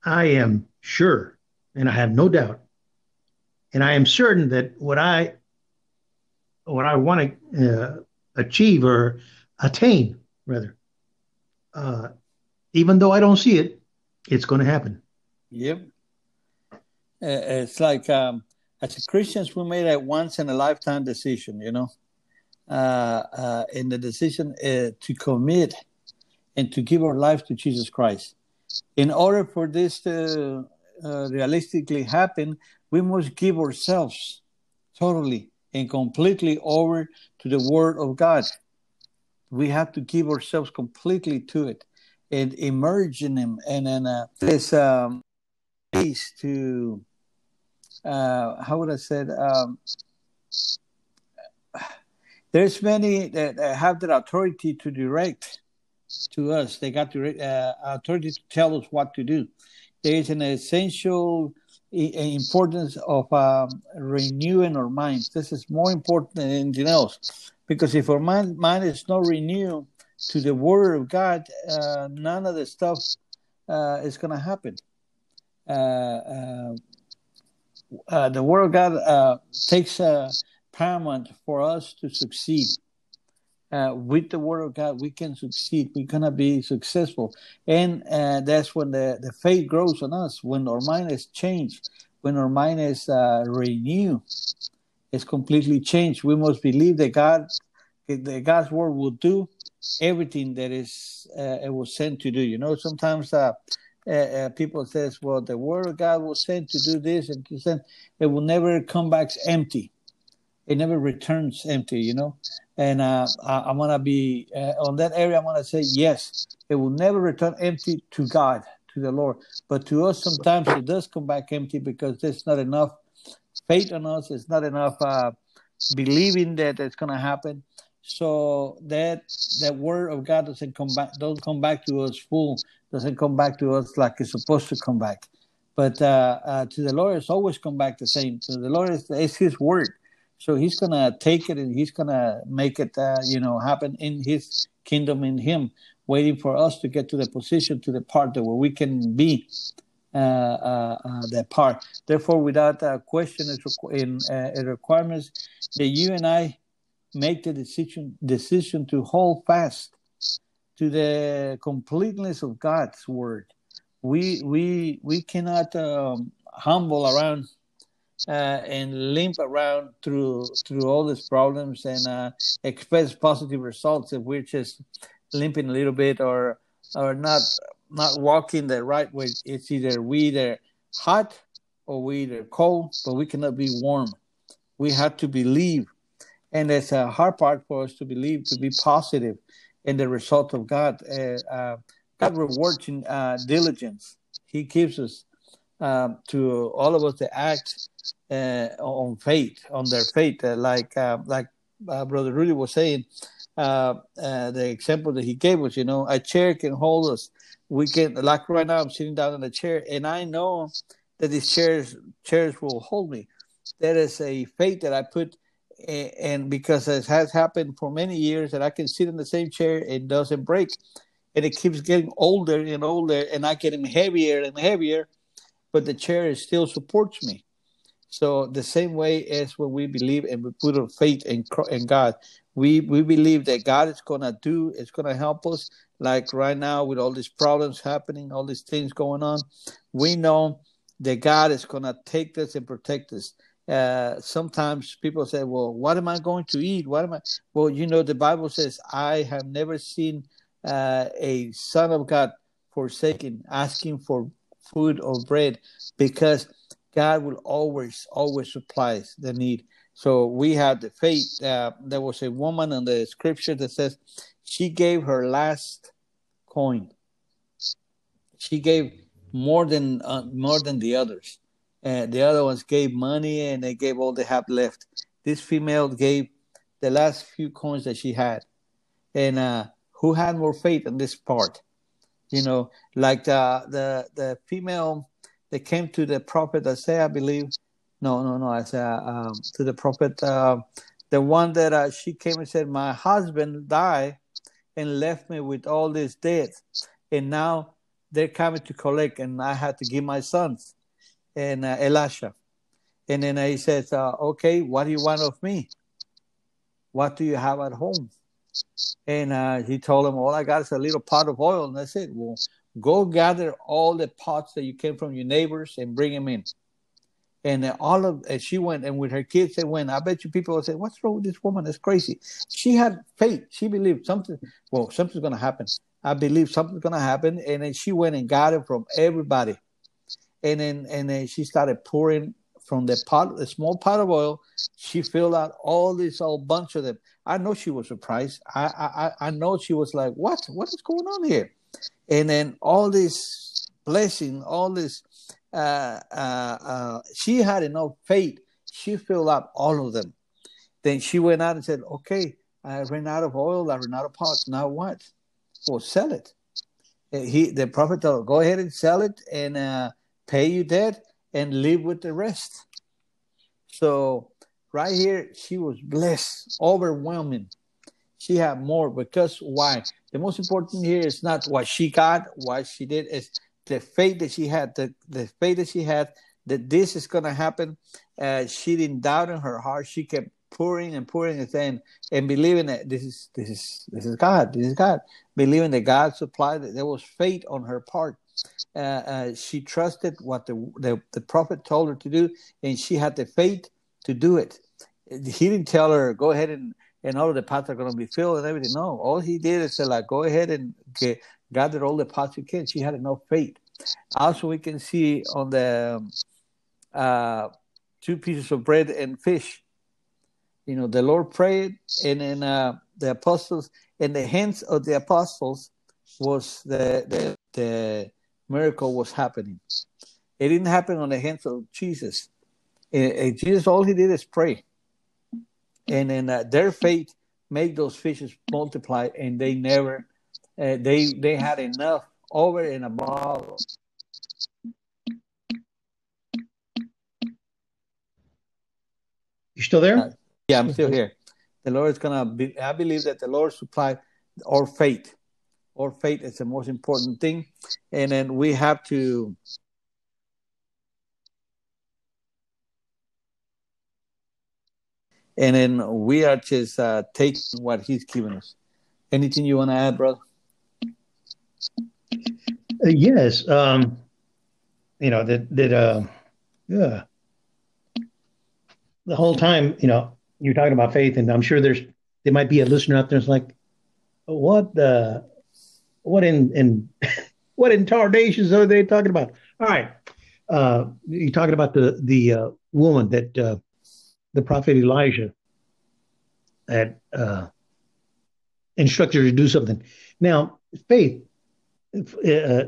I am sure and I have no doubt, and I am certain that what I what I want to uh, achieve or attain, rather, uh, even though I don't see it, it's going to happen. Yep. Uh, it's like um, as Christians, we made a once in a lifetime decision, you know, uh, uh, in the decision uh, to commit and to give our life to Jesus Christ. In order for this to uh, realistically happen, we must give ourselves totally and completely over to the Word of God. We have to give ourselves completely to it and immerse in Him. And then uh, this um, to, uh, how would I say, um, there's many that have that authority to direct to us. They got the uh, authority to tell us what to do. There is an essential importance of um, renewing our minds. This is more important than anything else, because if our mind, mind is not renewed to the Word of God, uh, none of the stuff uh, is going to happen. Uh, uh, uh, the Word of God takes paramount for us to succeed uh, with the word of God, we can succeed. We're gonna be successful, and uh, that's when the, the faith grows on us. When our mind is changed, when our mind is uh, renewed, it's completely changed. We must believe that God, that God's word will do everything that is uh, it was sent to do. You know, sometimes uh, uh, people says, "Well, the word of God was sent to do this and to send," it will never come back empty it never returns empty, you know. And uh, I, am gonna be uh, on that area. I'm gonna say yes. It will never return empty to God, to the Lord. But to us, sometimes it does come back empty because there's not enough faith on us. It's not enough uh, believing that it's gonna happen. So that that word of God doesn't come back. Don't come back to us full. Doesn't come back to us like it's supposed to come back. But uh, uh, to the Lord, it's always come back the same. To the Lord, it's, it's His word so he's gonna take it and he's gonna make it, uh, you know, happen in his kingdom in him, waiting for us to get to the position, to the part that where we can be uh, uh, uh that part. Therefore, without a question in uh, requirements, that you and I make the decision decision to hold fast to the completeness of God's word. We we we cannot um, humble around uh, and limp around through through all these problems and uh, expect positive results if we're just limping a little bit or or not not walking the right way. It's either we either hot or we either cold, but we cannot be warm. We have to believe, and it's a hard part for us to believe to be positive in the result of God. Uh, uh God rewards in uh, diligence. He gives us um, to all of us to act uh, on faith, on their faith, like like Brother Rudy was saying. The example that he gave us, you know, a chair can hold us. We can, like right now, I'm sitting down in a chair, and I know that these chairs chairs will hold me. That is a faith that I put, and because it has happened for many years, that I can sit in the same chair and doesn't break, and it keeps getting older and older, and I getting heavier and heavier, but the chair still supports me. So the same way as when we believe and we put our faith in in God, we we believe that God is gonna do, is gonna help us. Like right now with all these problems happening, all these things going on, we know that God is gonna take us and protect us. Uh, sometimes people say, "Well, what am I going to eat? What am I?" Well, you know, the Bible says, "I have never seen uh, a son of God forsaken, asking for food or bread," because God will always, always supply the need. So we have the faith. Uh, there was a woman in the scripture that says she gave her last coin. She gave more than uh, more than the others. Uh, the other ones gave money and they gave all they have left. This female gave the last few coins that she had. And uh, who had more faith in this part? You know, like the the the female they came to the prophet Isaiah, I believe. No, no, no, Isaiah, um, to the prophet, uh, the one that uh, she came and said, My husband died and left me with all these debts. And now they're coming to collect, and I had to give my sons. And uh, Elisha. And then he says, uh, "Okay, what do you want of me? What do you have at home?" And uh, he told him, "All I got is a little pot of oil." And I said, "Well, go gather all the pots that you came from your neighbors and bring them in." And all of and she went and with her kids they went. I bet you people will say, "What's wrong with this woman? It's crazy." She had faith. She believed something. Well, something's going to happen. I believe something's going to happen. And then she went and got it from everybody. And then and then she started pouring from the pot, the small pot of oil. She filled out all this whole bunch of them. I know she was surprised. I I I know she was like, "What? What is going on here?" And then all this blessing, all this uh, uh, uh, she had enough faith. She filled up all of them. Then she went out and said, "Okay, I ran out of oil. I ran out of pots. Now what? Well, sell it." Uh, he, the prophet told, "Go ahead and sell it and uh, pay you debt and live with the rest." So, right here, she was blessed, overwhelming. She had more because why? The most important here is not what she got, what she did, is the faith that she had, the, the faith that she had that this is going to happen. Uh, she didn't doubt in her heart. She kept pouring and pouring and saying and believing that this is this is this is God. This is God. Believing that God supplied. That there was faith on her part. Uh, uh, she trusted what the, the the prophet told her to do, and she had the faith to do it. He didn't tell her go ahead and and all of the pots are going to be filled and everything. No, all he did is say like go ahead and get, gathered all the pots you can. She had enough faith. Also, we can see on the um, uh, two pieces of bread and fish. You know, the Lord prayed, and then uh, the apostles, in the hands of the apostles, was the, the the miracle was happening. It didn't happen on the hands of Jesus. And, Jesus, all he did is pray, and then uh, their faith made those fishes multiply, and they never uh, they they had enough over and above. You still there? Uh, yeah, I'm still here. The Lord is gonna. Be, I believe that the Lord supply our faith. Our faith is the most important thing, and then we have to. And then we are just uh, taking what He's given us. Anything you want to add, brother? Uh, yes. Um, you know, that, that, uh, yeah. The whole time, you know, you're talking about faith, and I'm sure there's, there might be a listener out there that's like, what the, what in, in, what in tarnations are they talking about? All right. Uh, you're talking about the, the, uh, woman that, uh, the prophet Elijah had, uh, instructed her to do something. Now, faith, uh,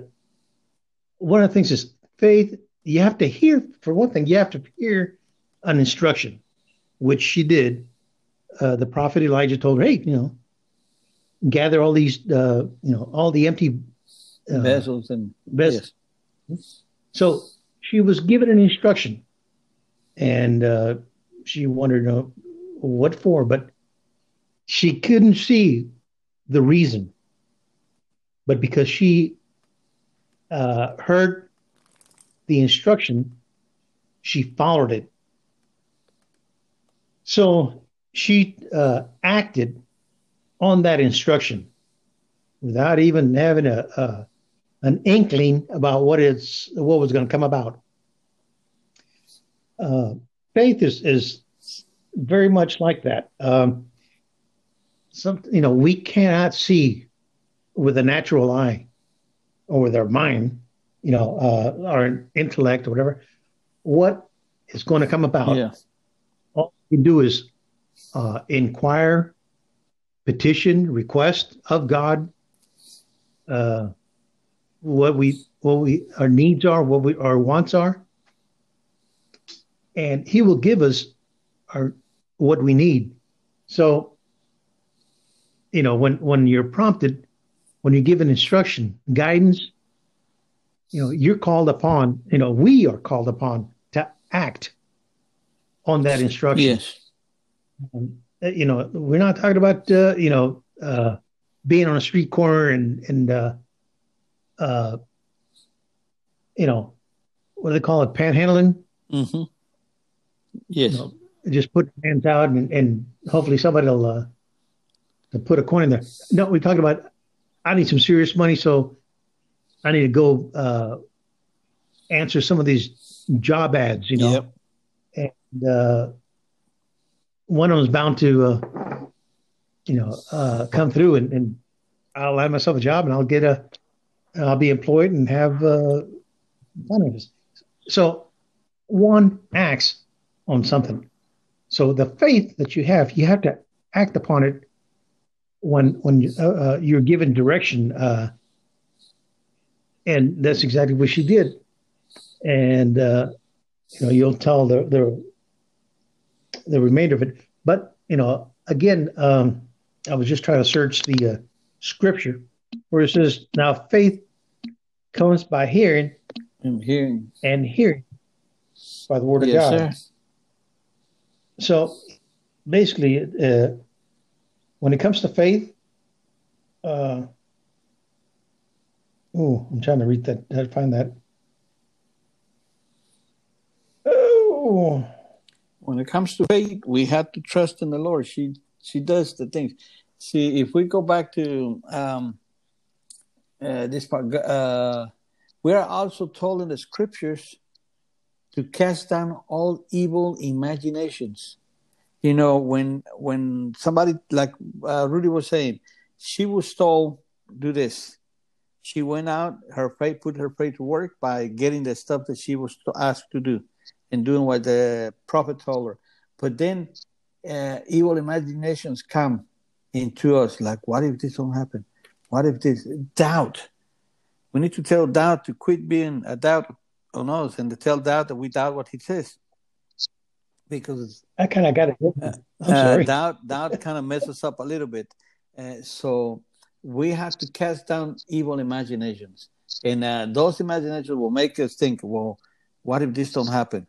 one of the things is faith. You have to hear, for one thing, you have to hear an instruction, which she did. Uh, the prophet Elijah told her, "Hey, you know, gather all these, uh, you know, all the empty uh, vessels and vessels." Yes. So she was given an instruction, and uh, she wondered uh, what for, but she couldn't see the reason but because she uh, heard the instruction, she followed it. So she uh, acted on that instruction without even having a, a an inkling about what is what was going to come about. Uh, faith is is very much like that. Um, some you know we cannot see with a natural eye or with our mind, you know, uh, our intellect or whatever, what is going to come about. Yeah. All we do is uh, inquire, petition, request of God uh, what we what we our needs are, what we our wants are, and He will give us our what we need. So, you know, when when you're prompted when you're given instruction, guidance, you know, you're called upon, you know, we are called upon to act on that instruction. Yes. Um, you know, we're not talking about, uh, you know, uh, being on a street corner and, and, uh, uh, you know, what do they call it, panhandling. Mm-hmm. Yes. You know, just put hands out and, and hopefully somebody will uh, put a coin in there. No, we talked about I need some serious money, so I need to go uh, answer some of these job ads, you know. Yep. And uh, one of them's bound to, uh, you know, uh, come through, and, and, I'll land myself a job, and I'll get a, I'll be employed and have uh. So one acts on something. So the faith that you have, you have to act upon it when when uh, uh, you're given direction. Uh, and that's exactly what she did. And uh, you know, you'll tell the the the remainder of it. But you know, again, um, I was just trying to search the uh, scripture where it says, "Now faith comes by hearing, and hearing, and hearing by the word of yes, God." Sir. So basically, uh, when it comes to faith, uh, oh, I'm trying to read that. Find that. Oh, when it comes to faith, we have to trust in the Lord. She she does the things. See, if we go back to um, uh, this part, uh, we are also told in the scriptures to cast down all evil imaginations. You know, when when somebody like uh, Rudy was saying, she was told do this. She went out, her faith put her faith to work by getting the stuff that she was asked to do and doing what the prophet told her. But then uh, evil imaginations come into us like, what if this don't happen? What if this doubt? We need to tell doubt to quit being a doubt on us and to tell doubt that we doubt what he says. Because I kind of got it. Uh, uh, doubt, doubt kind of messes up a little bit. Uh, so we have to cast down evil imaginations, and uh, those imaginations will make us think, well, what if this don't happen?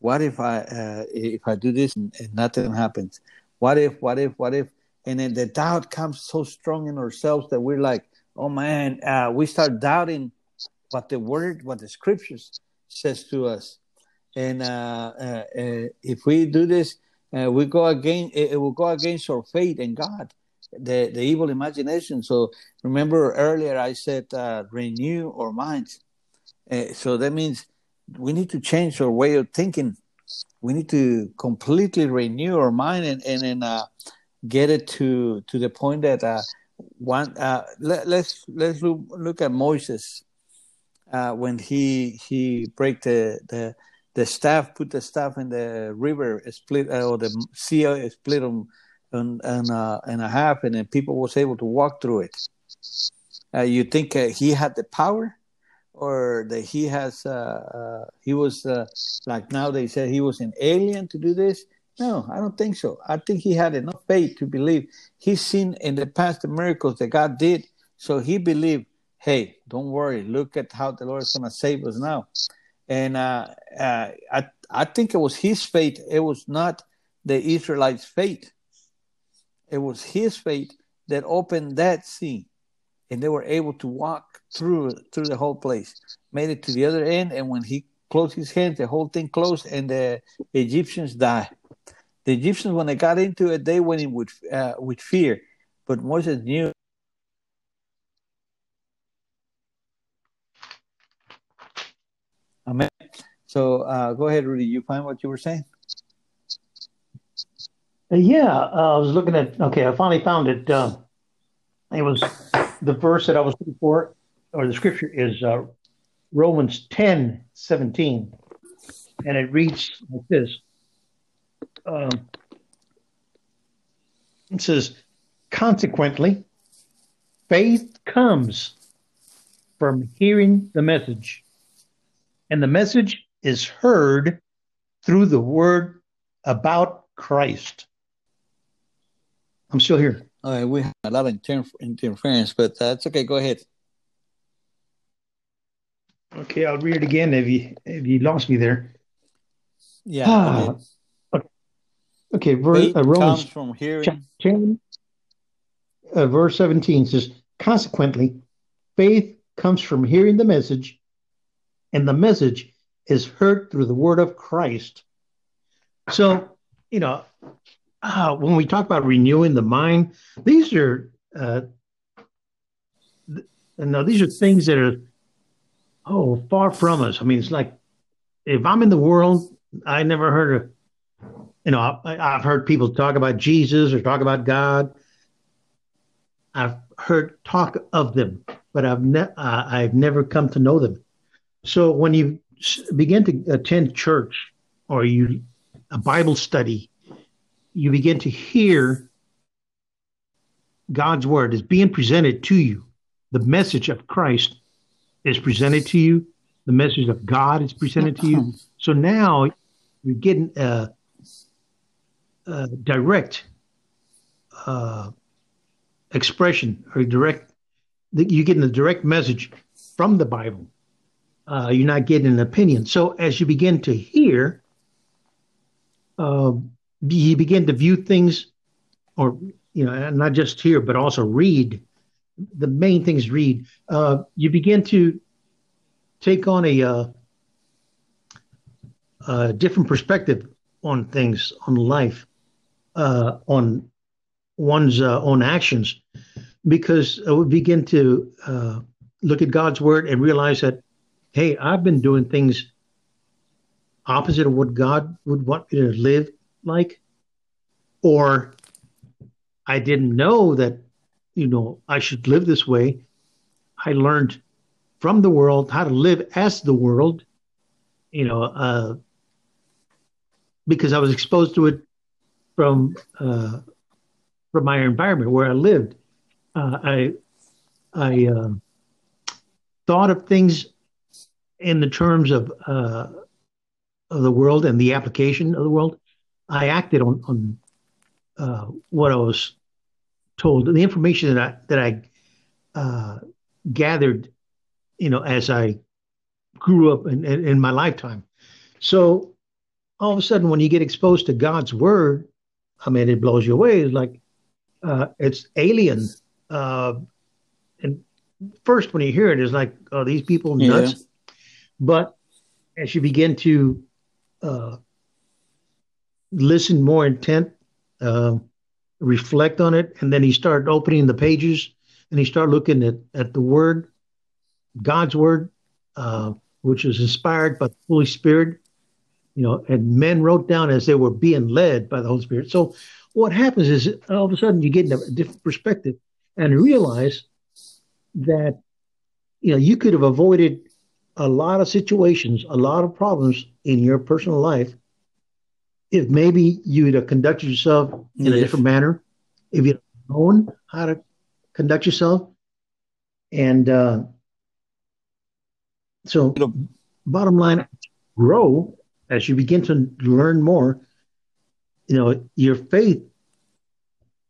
What if I uh, if I do this and, and, nothing happens? What if? What if? What if? And then the doubt comes so strong in ourselves that we're like, oh man, uh, we start doubting what the word, what the scriptures says to us. And uh, uh, uh, if we do this, we go against it, it will go against our faith in God the, the evil imagination. So remember earlier I said uh, renew our minds. Uh, so that means we need to change our way of thinking. We need to completely renew our mind and and, and uh, get it to to the point that uh, one. Uh, let, let's, let's look, look at Moses uh, when he he break the the the staff, put the staff in the river, split or the sea split them and and, uh, and a half, and then people was able to walk through it. Uh, you think uh, he had the power, or that he has uh, uh, he was uh, like now they said he was an alien to do this? No, I don't think so. I think he had enough faith to believe. He's seen in the past the miracles that God did, so he believed. Hey, don't worry. Look at how the Lord is going to save us now. And I I think it was his faith. It was not the Israelites' faith it was his faith that opened that sea, and they were able to walk through through the whole place, made it to the other end, and when he closed his hands, the whole thing closed, and the Egyptians died. The Egyptians, when they got into it, they went in with uh, with fear, but Moses knew. Amen. So uh, go ahead, Rudy. You find what you were saying? Yeah, uh, I was looking at. Okay, I finally found it. Uh, it was the verse that I was looking for, or the scripture is uh, Romans 10 17. And it reads like this um, It says, Consequently, faith comes from hearing the message, and the message is heard through the word about Christ. I'm still here. All right, we have a lot of inter- interference, but that's okay. Go ahead. Okay, I'll read it again if you if you lost me there. Yeah. Ah, okay. okay. Ver- uh, Romans from hearing. 10, uh, verse 17 says, Consequently, faith comes from hearing the message, and the message is heard through the word of Christ. So, you know, uh, when we talk about renewing the mind, these are, uh, th- no, these are things that are, oh, far from us. I mean, it's like if I'm in the world, I never heard of, you know, I, I've heard people talk about Jesus or talk about God. I've heard talk of them, but I've ne- uh, I've never come to know them. So when you begin to attend church or you a Bible study, you begin to hear God's word is being presented to you. The message of Christ is presented to you. The message of God is presented to you. So now you're getting a, a direct uh, expression or direct. You're getting a direct message from the Bible. Uh, you're not getting an opinion. So as you begin to hear, uh, you begin to view things, or you know, not just hear, but also read. The main things read. Uh, you begin to take on a, uh, a different perspective on things, on life, uh, on one's uh, own actions, because we begin to uh, look at God's word and realize that, hey, I've been doing things opposite of what God would want me to live like, or I didn't know that, you know, I should live this way. I learned from the world how to live as the world, you know, uh, because I was exposed to it from uh, from my environment where I lived. Uh, I I uh, thought of things in the terms of uh, of the world and the application of the world. I acted on on uh, what I was told, the information that I that I uh, gathered, you know, as I grew up in, in, in my lifetime. So all of a sudden, when you get exposed to God's word, I mean, it blows you away. It's like uh, it's alien. Uh, and first, when you hear it, it's like, oh, these people nuts. Yeah. But as you begin to uh, listen more intent, uh, reflect on it, and then he started opening the pages and he started looking at, at the word, God's word, uh, which is inspired by the Holy Spirit, you know, and men wrote down as they were being led by the Holy Spirit. So what happens is all of a sudden you get in a different perspective and realize that, you know, you could have avoided a lot of situations, a lot of problems in your personal life if maybe you'd have conducted yourself in yes. a different manner, if you'd known how to conduct yourself. And uh, so, bottom line, grow as you begin to learn more. You know, your faith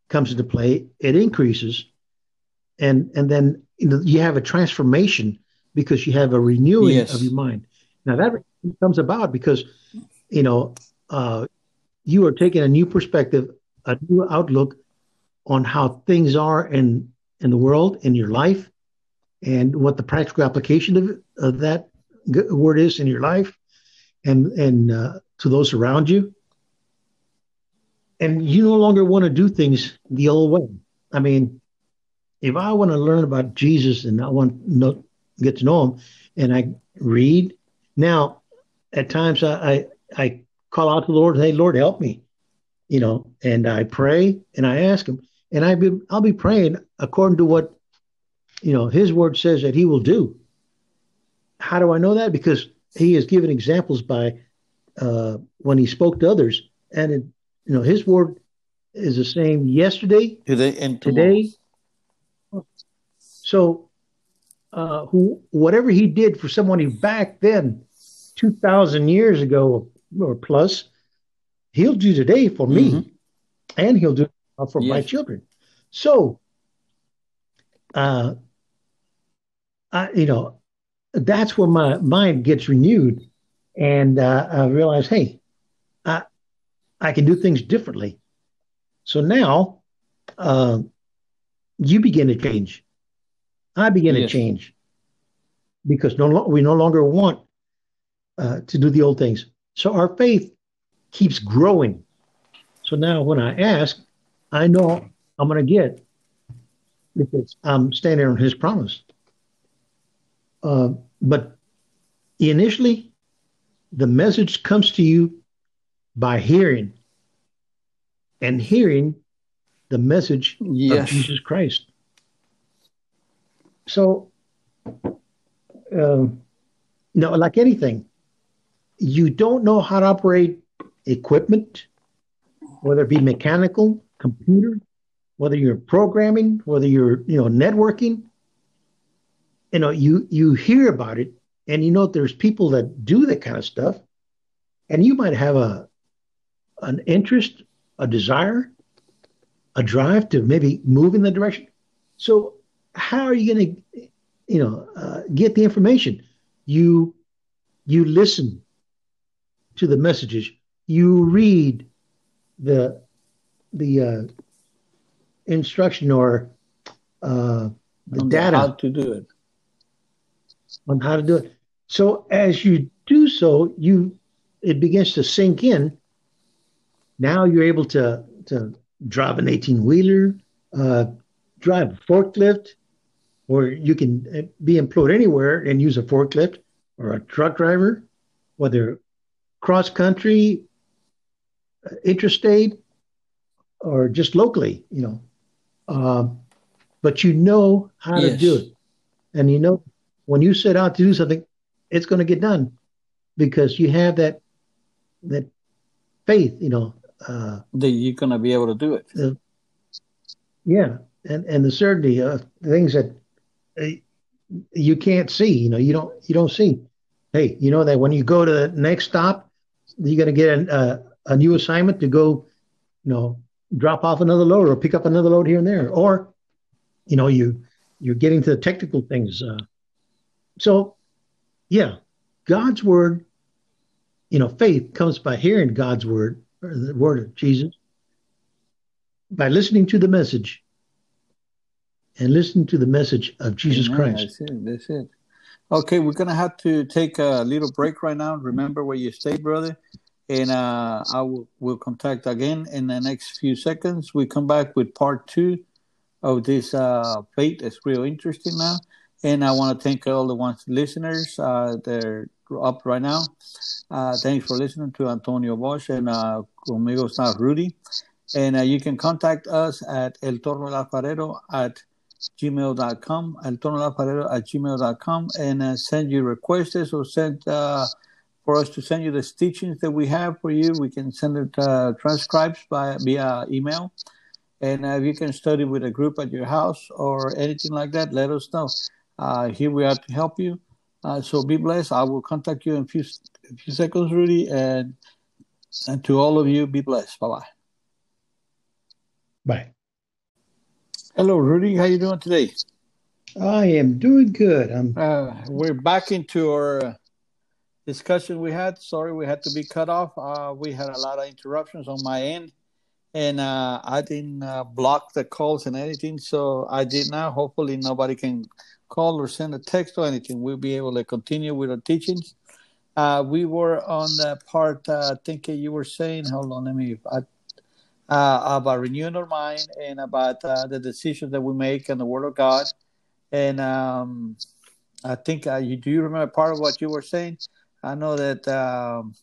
comes into play; it increases, and and then you, know, you have a transformation because you have a renewing yes. of your mind. Now that comes about because you know uh, you are taking a new perspective, a new outlook on how things are in in the world, in your life, and what the practical application of, of that word is in your life, and and uh, to those around you. And you no longer want to do things the old way. I mean, if I want to learn about Jesus and I want to know, get to know him, and I read now, at times I I, I call out to the Lord, hey, Lord, help me, you know, and I pray and I ask him, and I be, I'll be praying according to what, you know, his word says that he will do. How do I know that? Because he has given examples by uh, when he spoke to others, and it, you know, his word is the same yesterday, today, and today. So, uh, who whatever he did for someone back then, two thousand years ago, or plus, he'll do today for me, mm-hmm. and he'll do for yes. my children. So, uh, I, you know, that's where my mind gets renewed, and uh, I realize, hey, I I can do things differently. So now, uh, you begin to change. I begin yes. to change because no, we no longer want uh, to do the old things. So our faith keeps growing. So now when I ask, I know I'm going to get because I'm standing on his promise. Uh, but initially, the message comes to you by hearing and hearing the message yes. of Jesus Christ. So, um, no, like anything, you don't know how to operate equipment, whether it be mechanical, computer, whether you're programming, whether you're you know networking. You know, you you hear about it, and you know there's people that do that kind of stuff, and you might have a an interest, a desire, a drive to maybe move in the direction. So how are you going to, you know, uh, get the information? You you listen to the messages. You read the the uh, instruction or uh, the on data how to do it on how to do it. So as you do so, you it begins to sink in. Now you're able to to drive an 18 wheeler, uh, drive a forklift, or you can uh, be employed anywhere and use a forklift or a truck driver, whether cross country, uh, interstate, or just locally, you know. Um, but you know how yes. to do it. And you know, when you set out to do something, it's going to get done because you have that that faith, you know. Uh, that you're going to be able to do it. Uh, yeah, and and the certainty of things that uh, you can't see. You know, you don't you don't see. Hey, you know that when you go to the next stop, you're going to get a, a new assignment to go, you know, drop off another load or pick up another load here and there, or you know you you're getting to the technical things. Uh, so, yeah, God's word, you know, faith comes by hearing God's word or the word of Jesus, by listening to the message, and listening to the message of Jesus Amen. Christ. That's it. That's it. Okay, we're gonna have to take a little break right now. Remember where you stay, brother and uh, I will will contact again in the next few seconds. We come back with part two of this uh, fate. It's real interesting now, and I want to thank all the ones listeners uh, that are up right now. Uh, thanks for listening to Antonio Bosch and uh, conmigo está Rudy, and uh, you can contact us at El Torno Alfarero at gmail.com, Alfarero at gmail.com, and uh, send your requests or send. Uh, for us to send you the teachings that we have for you. We can send it uh, transcribes by via email, and uh, if you can study with a group at your house or anything like that, let us know. Uh, here we are to help you. Uh, so be blessed. I will contact you in a few, a few seconds, Rudy, and and to all of you, be blessed. Bye bye. Bye. Hello, Rudy. How you doing today? I am doing good. I'm. Uh, we're back into our discussion we had. Sorry, we had to be cut off. Uh, we had a lot of interruptions on my end, and uh, I didn't uh, block the calls and anything. So I did now. Hopefully, nobody can call or send a text or anything. We'll be able to continue with our teachings. Uh, we were on the part. Uh, I think you were saying. Hold on, let me. Uh, about renewing our mind and about the decisions that we make and the Word of God. And um, I think you do you remember part of what you were saying? I know that um,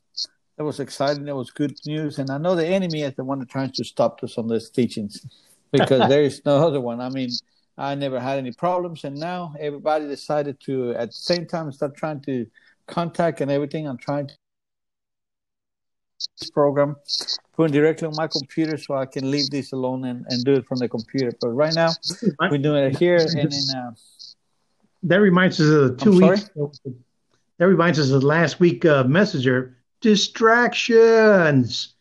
that was exciting. That was good news, and I know the enemy is the one that tries to stop us on these teachings because there is no other one. I mean, I never had any problems, and now everybody decided to at the same time start trying to contact and everything. I'm trying to program put it directly on my computer so I can leave this alone and, and do it from the computer. But right now we're doing it here and in. Uh, that reminds us of the 2 weeks that reminds us of last week uh, messenger distractions.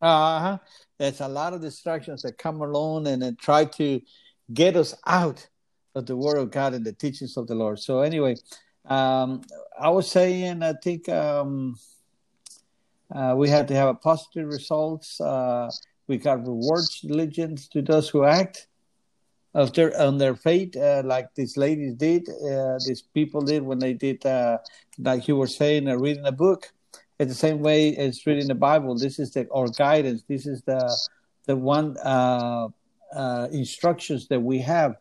Uh huh. There's a lot of distractions that come along and then try to get us out of the Word of God and the teachings of the Lord. So anyway, um, I was saying, I think um, uh, we had to have a positive results. Uh, we got rewards diligence to those who act. of their on their faith, uh, like these ladies did, uh, these people did when they did, uh, like you were saying, uh, reading a book. It's the same way as reading the Bible. This is the our guidance. This is the the one instructions that we have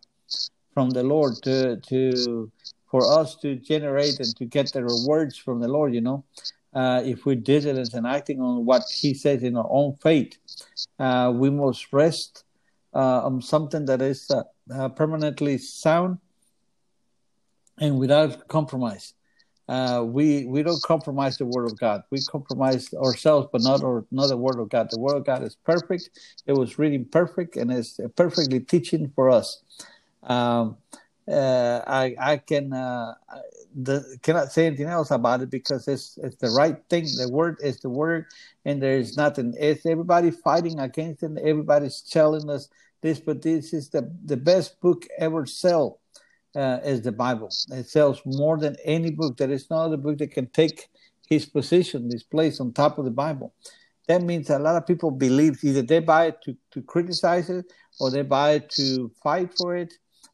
from the Lord to to for us to generate and to get the rewards from the Lord. You know, uh, if we're diligent and acting on what He says in our own faith, uh, we must rest uh, on something that is uh, uh, permanently sound and without compromise. We we don't compromise the word of God. We compromise ourselves, but not our, not the word of God. The word of God is perfect. It was reading perfect and it's perfectly teaching for us. Um, uh, I I can uh, the, cannot say anything else about it because it's it's the right thing. The word is the word, and there is nothing. It's everybody fighting against it. Everybody's telling us this, but this is the the best book ever sell. Uh, is the Bible. It sells more than any book. There is no other book that can take his position, his place on top of the Bible. That means a lot of people believe either they buy it to, to criticize it, or they buy it to fight for it,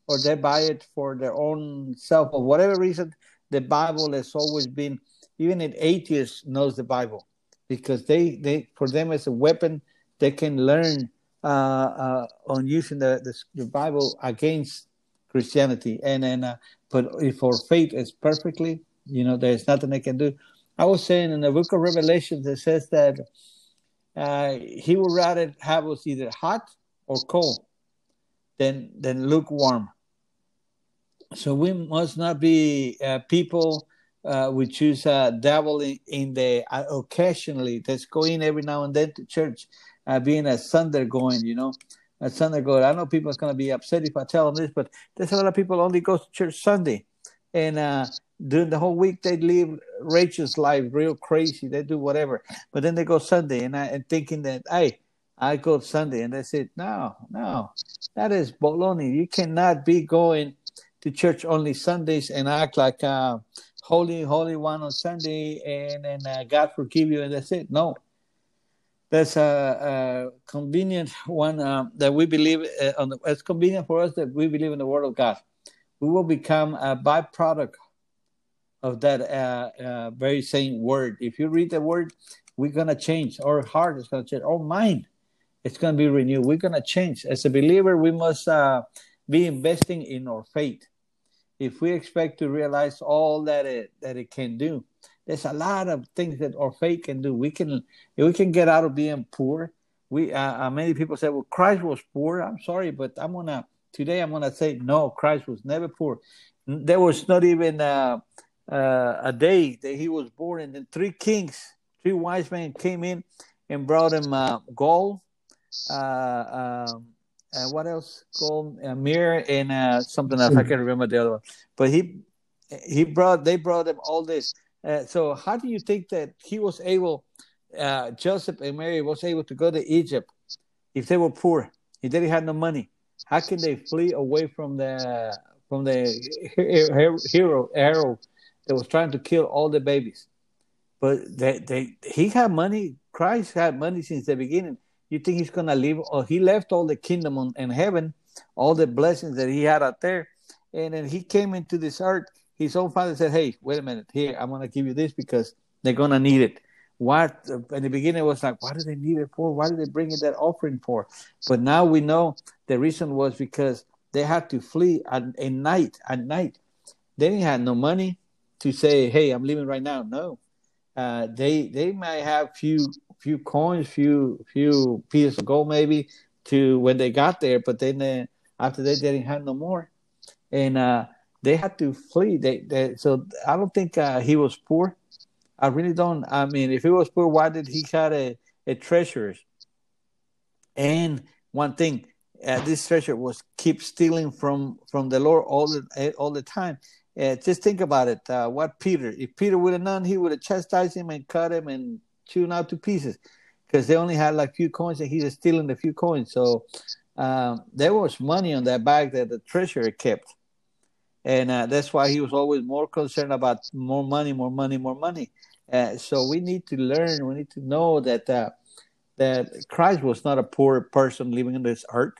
or they buy it for their own self. or whatever reason, the Bible has always been, even an atheist knows the Bible because they, they for them it's a weapon, they can learn uh, uh, on using the, the, the Bible against Christianity. And then, uh, but if our faith is perfectly, you know, there's nothing they can do. I was saying in the book of Revelations, it says that uh, he would rather have us either hot or cold than than lukewarm. So we must not be uh, people uh, we choose uh, in the uh, occasionally that's going every now and then to church, uh, being a Sunday going, you know, a Sunday going. I know people are going to be upset if I tell them this, but there's a lot of people only go to church Sunday, and uh, during the whole week they live Rachel's life real crazy. They do whatever, but then they go Sunday, and I and thinking that hey, I go Sunday, and they said no, no, that is baloney. You cannot be going to church only Sundays and act like uh, holy, holy one on Sunday, and and uh, God forgive you, and that's it. No, that's a, a convenient one uh, that we believe uh, on. The, it's convenient for us that we believe in the Word of God. We will become a byproduct of that uh, uh, very same word. If you read the word, we're gonna change. Our heart is gonna change. Our mind, it's gonna be renewed. We're gonna change. As a believer, we must uh, be investing in our faith. If we expect to realize all that it that it can do, there's a lot of things that our faith can do. We can we can get out of being poor. We uh, uh, many people say, "Well, Christ was poor." I'm sorry, but I'm gonna today I'm gonna say no. Christ was never poor. There was not even uh, uh, a day that he was born, and then three kings, three wise men came in and brought him uh, gold. Uh, um, uh, what else? Gold, uh, myrrh, and uh, something else. I can't remember the other one. But he he brought they brought him all this. Uh, so how do you think that he was able, uh, Joseph and Mary was able to go to Egypt if they were poor, if they had no money? How can they flee away from the from the hero Herod that was trying to kill all the babies? But they, they he had money. Christ had money since the beginning. You think he's gonna leave? Or he left all the kingdom on, in heaven, all the blessings that he had out there, and then he came into this earth his own father said, "Hey, wait a minute. Here, I'm to give you this because they're to need it." What in the beginning was like, "What do they need it for? Why did they bring it that offering for?" But now we know the reason was because they had to flee at, at night. At night, they didn't have no money to say, "Hey, I'm leaving right now." No, uh, they they might have few few coins, few few pieces of gold maybe to when they got there, but then uh, after they didn't have no more, and uh, they had to flee. They, they so I don't think uh, he was poor. I really don't. I mean, if he was poor, why did he had a, a treasure? And one thing, uh, this treasure was keep stealing from from the Lord all the all the time. Uh, just think about it. Uh, what Peter? If Peter would have known, he would have chastised him and cut him and chewed out to pieces, because they only had like few coins and he was stealing the few coins. So um, there was money on that bag that the treasurer kept and uh, that's why he was always more concerned about more money, more money, more money. Uh, so we need to learn. We need to know that uh, that Christ was not a poor person living on this earth.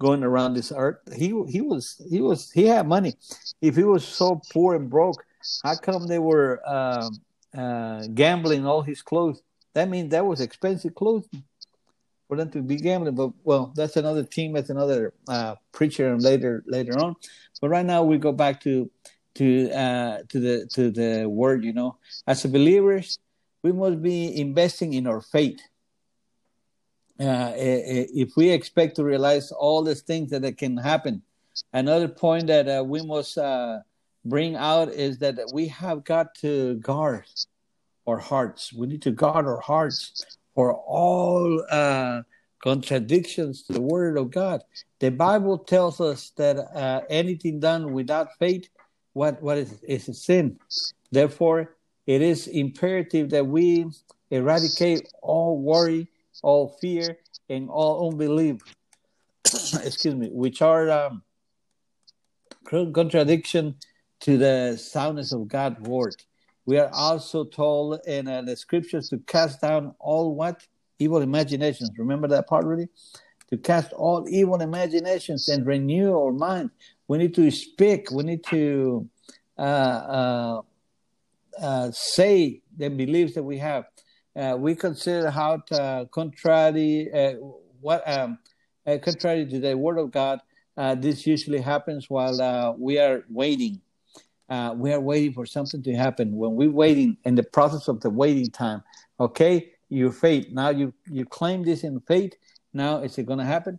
going around this earth. He he was he was he had money. If he was so poor and broke, how come they were uh, uh, gambling all his clothes? That means that was expensive clothes for them to be gambling. But well, that's another team. That's another uh, preacher later later on. But right now we go back to to uh, to the to the word. You know, as believers, we must be investing in our faith. Uh, if we expect to realize all these things that, that can happen, another point that uh, we must uh, bring out is that we have got to guard our hearts. We need to guard our hearts for all uh, contradictions to the Word of God. The Bible tells us that uh, anything done without faith, what what is is a sin. Therefore, it is imperative that we eradicate all worry, all fear, and all unbelief. excuse me, which are um, contradiction to the soundness of God's word. We are also told in uh, the scriptures to cast down all what evil imaginations. Remember that part, really? To cast all evil imaginations and renew our mind. We need to speak. We need to uh, uh, uh, say the beliefs that we have. Uh, we consider how to, contrary uh, what um, contrary to the word of God. this usually happens while we are waiting. We are waiting for something to happen. When we're waiting in the process of the waiting time, okay, your faith. Now you you claim this in faith. Now is it going to happen?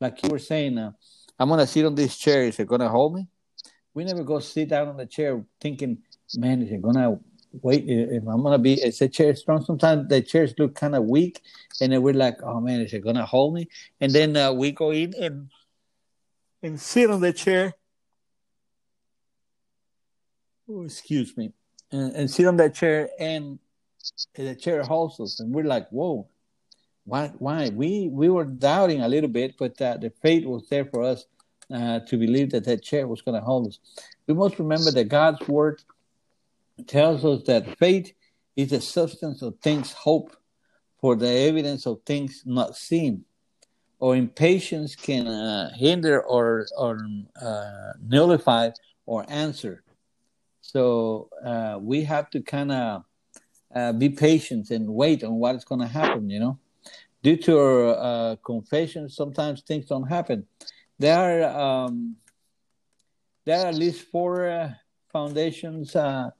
Like you were saying, I'm going to sit on this chair. Is it going to hold me? We never go sit down on the chair thinking, man, is it going to wait if I'm gonna be is the chair strong. Sometimes the chairs look kind of weak, and then we're like, oh man, is it gonna hold me? And then uh, we go in and and sit on the chair. Oh, excuse me, and, and sit on that chair, and, and the chair holds us, and we're like, whoa. Why? Why? We we were doubting a little bit, but uh, the faith was there for us uh, to believe that that chair was going to hold us. We must remember that God's word tells us that faith is the substance of things hoped for the evidence of things not seen. Or impatience can uh, hinder or, or uh, nullify or answer. So uh, we have to kind of uh, be patient and wait on what is going to happen, you know. Due to our uh, confession, sometimes things don't happen. There are, um, there are at least four uh, foundations uh,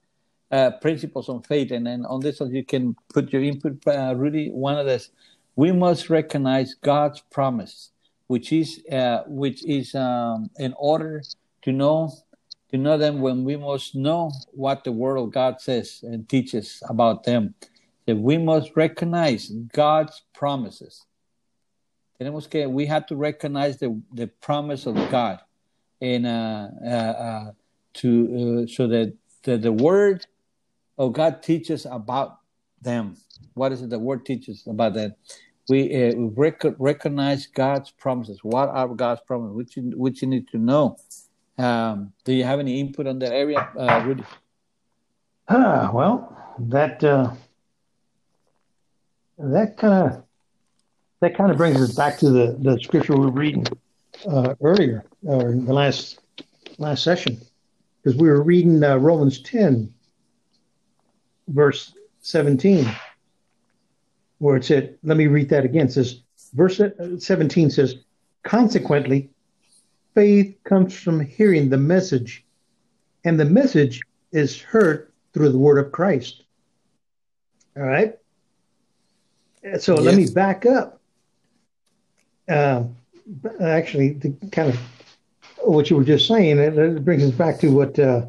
principles on faith, and then on this one you can put your input. Uh, Rudy, one of this, we must recognize God's promise, which is uh, which is um, in order to know to know them when we must know what the Word of God says and teaches about them. That we must recognize God's promises. Tenemos que we have to recognize the the promise of God, and uh, uh, uh, to so that the, the Word of God teaches about them. What is it the word teaches about them? We, uh, rec- recognize God's promises. What are God's promises? Which you, which you need to know. Um, do you have any input on that area, uh, Rudy? Ah, well, that uh, that kind of that kind of brings us back to the, the scripture we were reading uh, earlier, or in the last last session, because we were reading uh, Romans ten, verse 17, where it said, let me read that again. It says, verse 17 says, consequently, faith comes from hearing the message, and the message is heard through the word of Christ. All right. So yes. let me back up. Uh, actually, the kind of what you were just saying, it, it brings us back to what uh,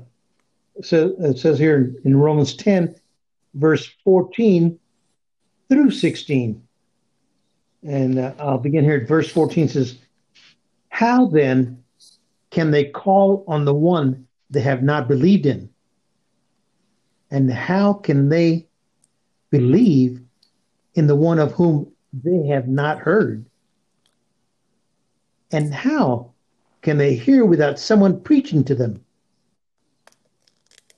says, it says here in Romans 10 verse 14 through 16. And uh, I'll begin here at verse 14 says, How then can they call on the one they have not believed in? And how can they believe in the one of whom they have not heard? And how can they hear without someone preaching to them?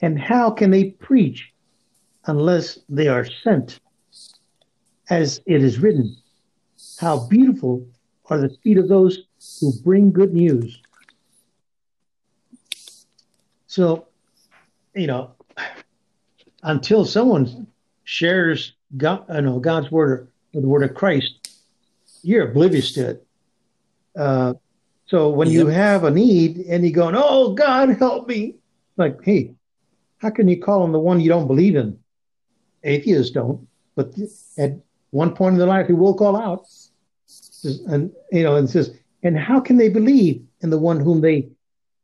And how can they preach unless they are sent. As it is written, How beautiful are the feet of those who bring good news. So, you know, until someone shares God, I know God's word or the word of Christ, you're oblivious to it. Uh, so when yep. you have a need and you're going, "Oh God, help me," like, hey, how can you call on the one you don't believe in? Atheists don't, but at one point in their life, he will call out, and you know, and says, and how can they believe in the one whom they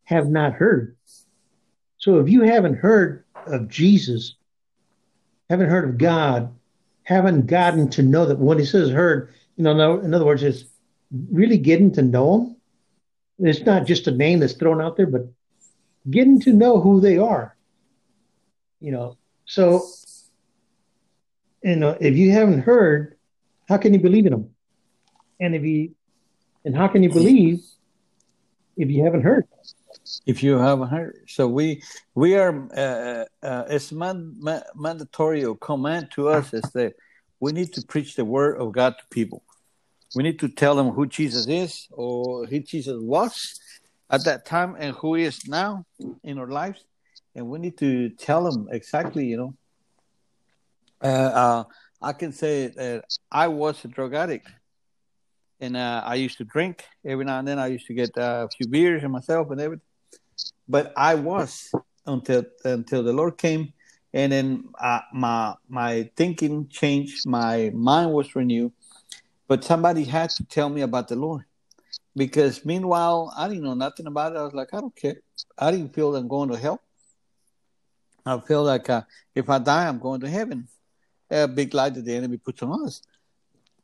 have not heard? So if you haven't heard of Jesus, haven't heard of God, haven't gotten to know that when he says heard, you know, in other words, it's really getting to know him. It's not just a name that's thrown out there, but getting to know who they are. You know, so you know, if you haven't heard, how can you believe in them? And if you, and how can you believe if you haven't heard? If you haven't heard, so we we are uh, uh, it's man, man, mandatory or command to us is that we need to preach the word of God to people. We need to tell them who Jesus is or who Jesus was at that time and who he is now in our lives, and we need to tell them exactly, you know, uh, uh, I can say that I was a drug addict, and uh, I used to drink every now and then. I used to get uh, a few beers and myself and everything. But I was until until the Lord came, and then uh, my my thinking changed. My mind was renewed. But somebody had to tell me about the Lord, because meanwhile I didn't know nothing about it. I was like, I don't care. I didn't feel I'm going to hell. I feel like uh, if I die, I'm going to heaven a big lie that the enemy puts on us.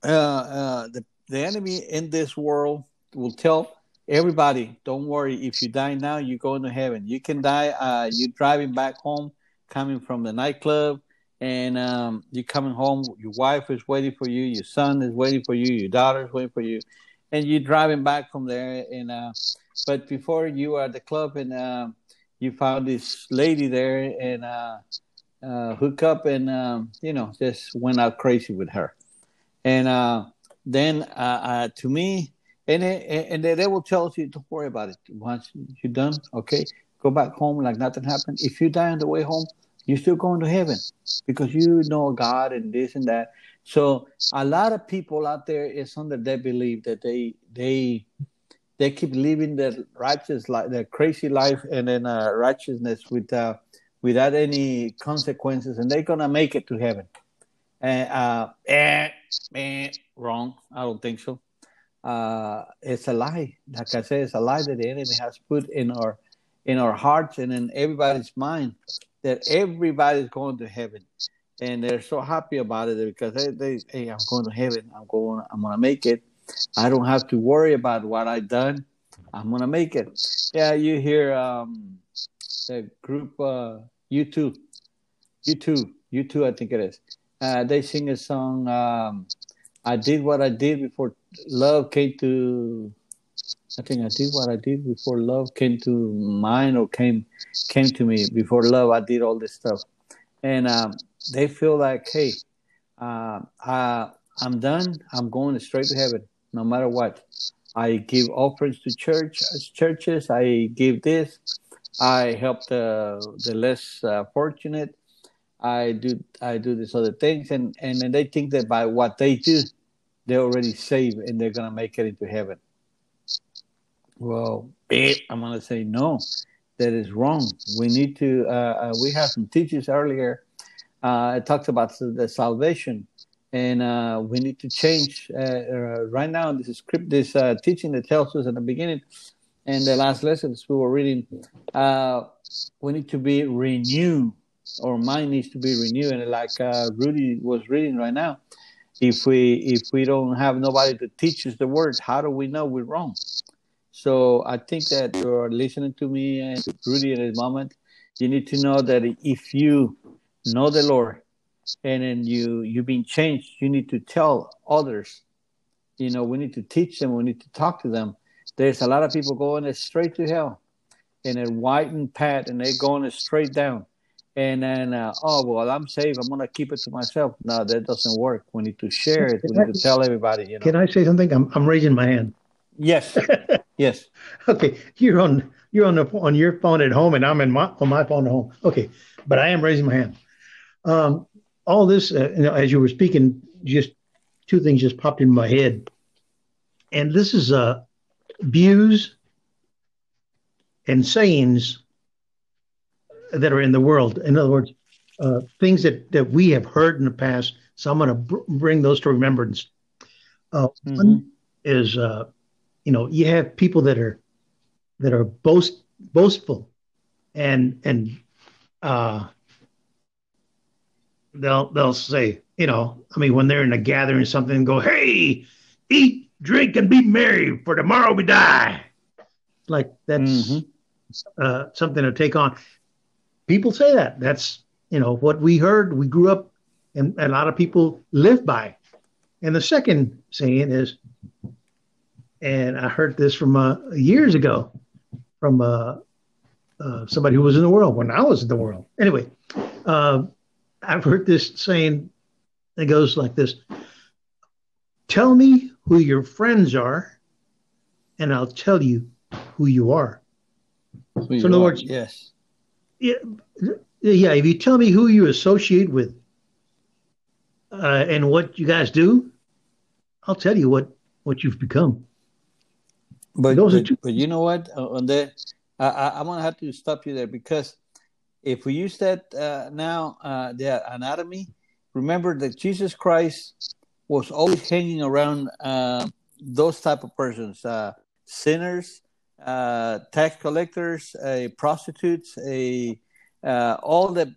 Uh, uh, the, the enemy in this world will tell everybody, don't worry, if you die now, you're going to heaven. You can die, uh, you're driving back home, coming from the nightclub, and um, you're coming home, your wife is waiting for you, your son is waiting for you, your daughter is waiting for you, and you're driving back from there. And uh, But before you are at the club and uh, you found this lady there, and uh, uh, hook up and um, you know just went out crazy with her. And uh, then uh, uh to me and it, and they will tell you don't worry about it. Once you're done okay go back home like nothing happened. If you die on the way home you're still going to heaven because you know god and this and that. So a lot of people out there is under that belief that they they they keep living their righteous life their crazy life and then uh, righteousness with uh, without any consequences, and they're gonna make it to heaven. And uh, eh, eh, wrong. I don't think so. Uh, it's a lie. Like I said, it's a lie that the enemy has put in our in our hearts and in everybody's mind that everybody's going to heaven, and they're so happy about it because they, they hey, I'm going to heaven. I'm going. I'm gonna make it. I don't have to worry about what I've done. I'm gonna make it. Yeah, you hear um, the group uh, U2, U2, U2, I think it is. Uh, they sing a song. Um, I did what I did before love came to. I think I did what I did before love came to mine or came came to me. Before love, I did all this stuff, and um, they feel like, hey, uh, I, I'm done. I'm going straight to heaven, no matter what. I give offerings to church churches. I give this. I help the the less uh, fortunate. I do I do these other things, and and then they think that by what they do, they're already saved and they're gonna make it into heaven. Well, I'm gonna say no, that is wrong. We need to. Uh, uh, we have some teachers earlier. Uh, it talks about the salvation, and uh, we need to change. Uh, uh, right now, this is script, this teaching that tells us at the beginning and the last lessons we were reading, uh, we need to be renewed. Our mind needs to be renewed, and like uh, Rudy was reading right now, if we if we don't have nobody to teach us the words, how do we know we're wrong? So I think that you're listening to me and Rudy in this moment. You need to know that if you know the Lord and then you you've been changed, you need to tell others. You know, we need to teach them. We need to talk to them there's a lot of people going straight to hell in a whitened path and they're going straight down. And then, uh, oh, well, I'm safe. I'm going to keep it to myself. No, that doesn't work. We need to share it. We need to tell everybody. You know? Can I say something? I'm, I'm raising my hand. Yes. yes. Okay, you're on you're on the on your phone at home, and I'm in my on my phone at home. Okay, but I am raising my hand. Um, all this, uh, you know, as you were speaking, just two things just popped in my head, and this is uh, views and sayings that are in the world. In other words, uh, things that that we have heard in the past. So I'm going to br- bring those to remembrance. Uh, mm-hmm. One is, uh, you know, you have people that are that are boast boastful, and and uh, they'll they'll say, you know, I mean, when they're in a gathering or something, go, hey, eat, drink, and be merry, for tomorrow we die. Like that's mm-hmm. uh, something to take on. People say that. That's you know what we heard. We grew up, and a lot of people live by. And the second saying is, and I heard this from uh, years ago from uh, uh, somebody who was in the world when I was in the world. Anyway, uh, I've heard this saying. It goes like this: "Tell me who your friends are, and I'll tell you who you are." Who so, in other words, yes, yeah, yeah. If you tell me who you associate with uh, and what you guys do, I'll tell you what what you've become. But but, two- but, you know what? Uh, on that, I, am gonna have to stop you there because if we use that uh, now, uh, the anatomy, remember that Jesus Christ was always hanging around uh, those type of persons, uh, sinners, uh, tax collectors, uh, prostitutes, a all the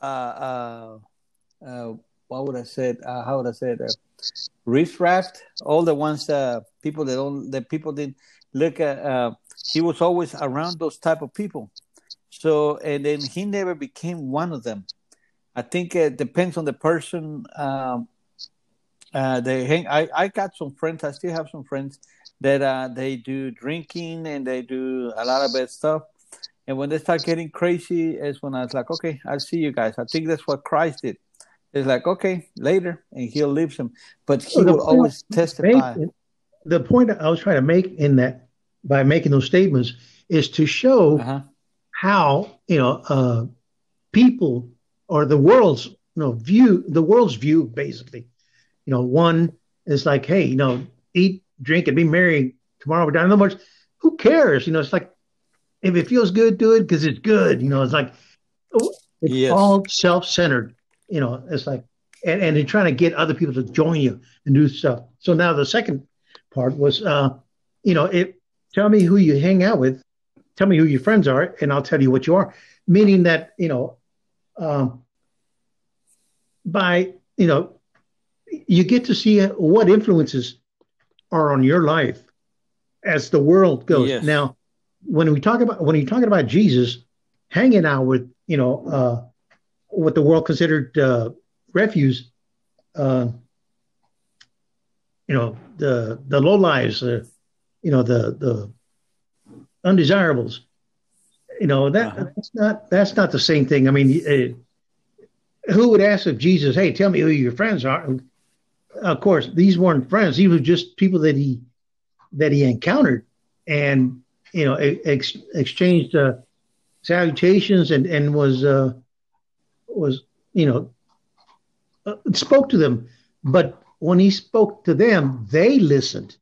uh, what would I say? how would I say it? Riff raft, all the ones uh, people that don't that people didn't look at. he was always around those type of people so, and then he never became one of them. I think it depends on the person. Um, uh, they hang. I, I got some friends. I still have some friends that uh, they do drinking and they do a lot of bad stuff. And when they start getting crazy, is when I was like, okay, I'll see you guys. I think that's what Christ did. It's like, okay, later, and he'll leave them. But he will always testify. Make, the point I was trying to make in that by making those statements is to show uh-huh how you know uh, people or the world's you know view the world's view basically you know one is like hey you know eat drink and be merry tomorrow we're done in other words who cares? You know it's like if it feels good do it because it's good. You know it's like oh, it's yes. all self-centered. You know it's like and, and they're trying to get other people to join you and do stuff. So now the second part was uh you know it tell me who you hang out with tell me who your friends are, and I'll tell you what you are. Meaning that you know, um, by you know, you get to see what influences are on your life as the world goes. Yes. Now, when we talk about when you're talking about Jesus hanging out with you know uh, what the world considered uh, refuse, uh, you know the the low lives, uh, you know the the undesirables. You know that uh-huh. that's not that's not the same thing. I mean, uh, who would ask if Jesus, "Hey, tell me who your friends are"? Of course, these weren't friends. These were just people that he that he encountered, and you know, ex- exchanged uh, salutations and and was uh, was you know uh, spoke to them. But when he spoke to them, they listened.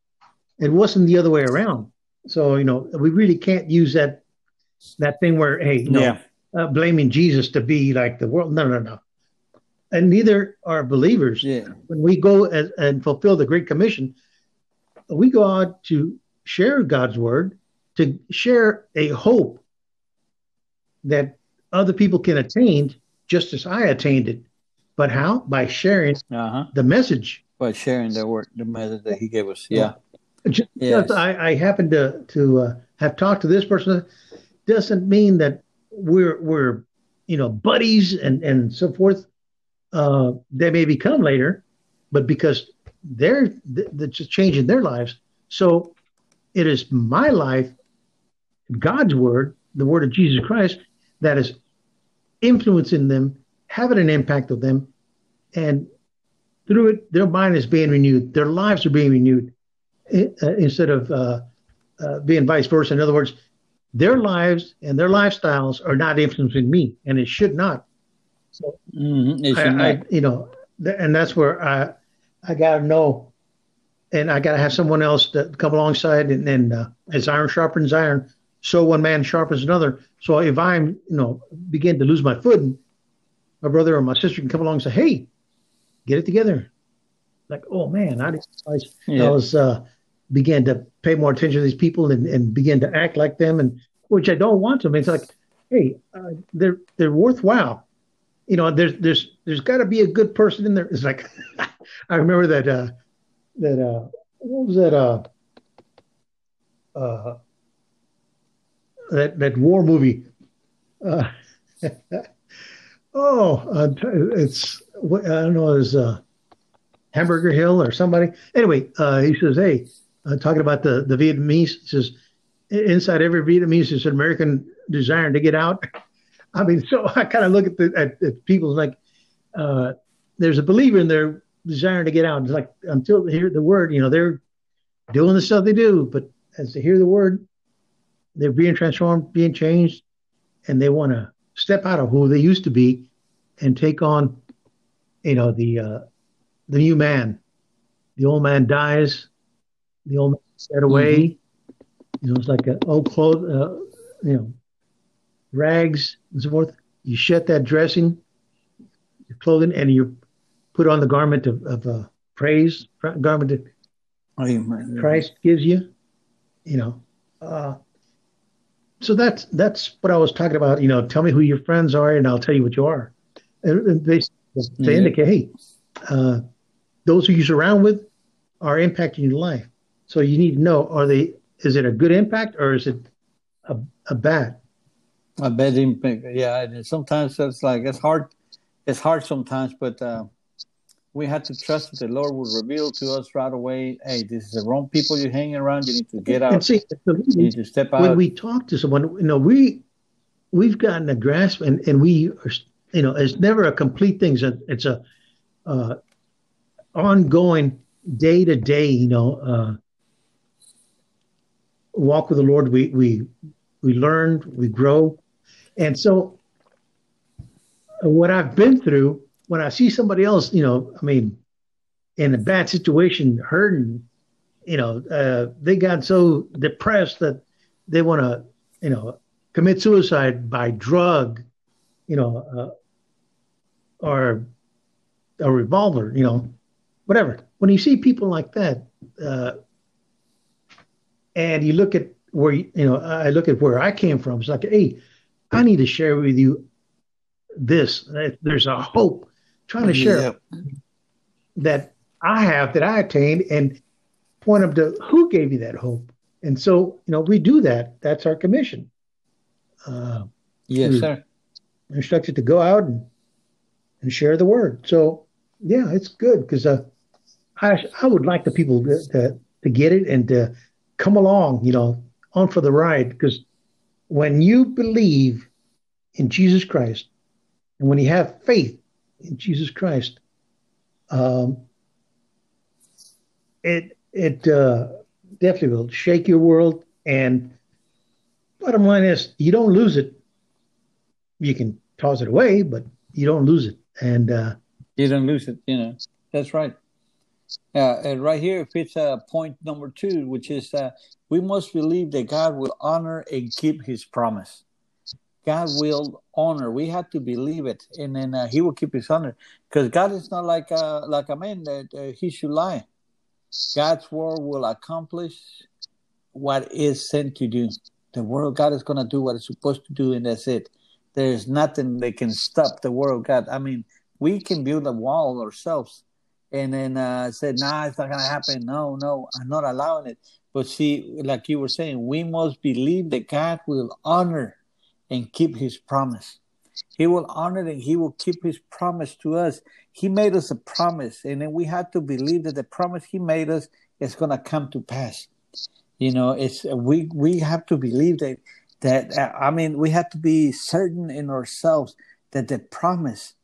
It wasn't the other way around. So you know, we really can't use that that thing where hey, you know, yeah. uh, blaming Jesus to be like the world. No, no, no. And neither are believers. Yeah. When we go and, and fulfill the Great Commission, we go out to share God's word, to share a hope that other people can attain, just as I attained it. But how? By sharing uh-huh. the message. By sharing the work, the message that He gave us. Yeah. Just yes. I, I happen to to uh, have talked to this person doesn't mean that we're we're you know buddies and and so forth. Uh, they may become later, but because they're that's just changing their lives. So it is my life, God's word, the word of Jesus Christ, that is influencing them, having an impact on them, and through it, their mind is being renewed, their lives are being renewed, uh, instead of uh, uh, being vice versa. In other words, their lives and their lifestyles are not influencing me, and it should not. So, mm-hmm. I. I, you know, th- and that's where I I got to know, and I got to have someone else that come alongside, and, and uh, as iron sharpens iron, so one man sharpens another. So if I'm, you know, begin to lose my footing, my brother or my sister can come along and say, "Hey, get it together." Like, oh man, I, I, yeah. I was uh, began to pay more attention to these people and, and begin to act like them, and which I don't want to. I mean, it's like, hey, uh, they're they're worthwhile. You know, there's there's there's got to be a good person in there. It's like, I remember that uh, that uh, what was that uh, uh, that that war movie. Uh, oh, uh, it's I don't know, it was uh, Hamburger Hill or somebody. Anyway, uh, he says, "Hey, uh, talking about the the Vietnamese." He says, "Inside every Vietnamese is an American desire to get out." I mean, so I kind of look at the at, at people like uh, there's a believer in their desire to get out. It's like until they hear the word, you know, they're doing the stuff they do, but as they hear the word, they're being transformed, being changed, and they want to step out of who they used to be and take on, you know, the uh, the new man. The old man dies, the old man set away. Mm-hmm. You know, it's like an old clothes, uh, you know, rags and so forth. You shed that dressing, your clothing, and you put on the garment of, of uh, praise, garment that Christ gives you. You know, uh, so that's that's what I was talking about. You know, tell me who your friends are, and I'll tell you what you are. And they they indicate, hey, uh, those who you surround with are impacting your life. So you need to know: are they? Is it a good impact or is it a, a bad? A bad impact. Yeah, and sometimes it's like it's hard. It's hard sometimes, but uh, we had to trust that the Lord would reveal to us right away, hey, this is the wrong people you're hanging around. You need to get out. And see, you need to step out. When we talk to someone, you know, we we've gotten a grasp, and and we are, you know, it's never a complete thing. It's a, it's a uh, ongoing day to day, you know, uh, walk with the Lord. We we we learn, we grow, and so what I've been through when I see somebody else, you know, I mean, in a bad situation, hurting, you know, uh, they got so depressed that they want to, you know, commit suicide by drug, you know, uh, or a revolver, you know, whatever. When you see people like that, uh, and you look at where you know, I look at where I came from. It's like, hey, I need to share with you this. There's a hope trying to share that I have that I attained and point them to who gave you that hope. And so, you know, we do that. That's our commission. Uh, yes, sir. Instructed to go out and, and share the word. So, yeah, it's good because uh, I I would like the people to, to, to get it and to come along, you know, on for the ride. Because when you believe in Jesus Christ and when you have faith in Jesus Christ, um, it it uh, definitely will shake your world. And bottom line is, you don't lose it. You can toss it away, but you don't lose it. And uh, you don't lose it. You know, that's right. Uh, and right here fits uh, point number two, which is uh, we must believe that God will honor and keep His promise. God will honor. We have to believe it, and then uh, He will keep His honor. Because God is not like a, like a man that uh, He should lie. God's word will accomplish what is sent to do. The word of God is going to do what it's supposed to do, and that's it. There's nothing that can stop the word of God. I mean, we can build a wall ourselves, and then uh, said, "Nah, it's not going to happen." No, no, I'm not allowing it. But see, like you were saying, we must believe that God will honor and keep his promise. He will honor and he will keep his promise to us. He made us a promise, and then we have to believe that the promise he made us is going to come to pass. You know, it's we we have to believe that that uh, I mean we have to be certain in ourselves that the promise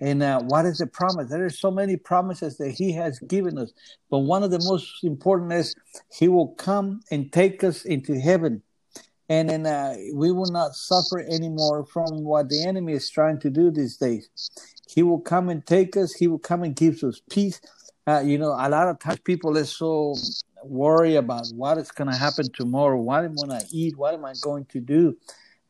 And uh, what is the promise? There are so many promises that He has given us, but one of the most important is He will come and take us into heaven, and then uh, we will not suffer anymore from what the enemy is trying to do these days. He will come and take us. He will come and give us peace. Uh, you know, a lot of times people are so worried about what is going to happen tomorrow. What am I going to eat? What am I going to do?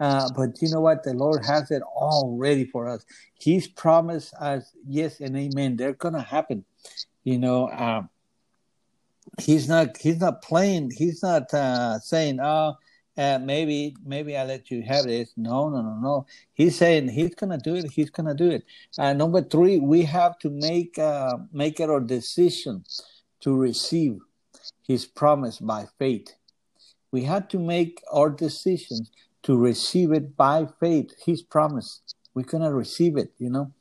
Uh, but you know what? The Lord has it all ready for us. He's promised us yes and amen. They're gonna happen. You know, uh, he's not he's not playing. He's not uh, saying, "Oh, uh, maybe maybe I let you have this." No, no, no, no. He's saying he's gonna do it. He's gonna do it. Uh, number three, we have to make make it our decision to receive His promise by faith. We have to make our decisions to receive it by faith, His promise. We're gonna receive it, you know.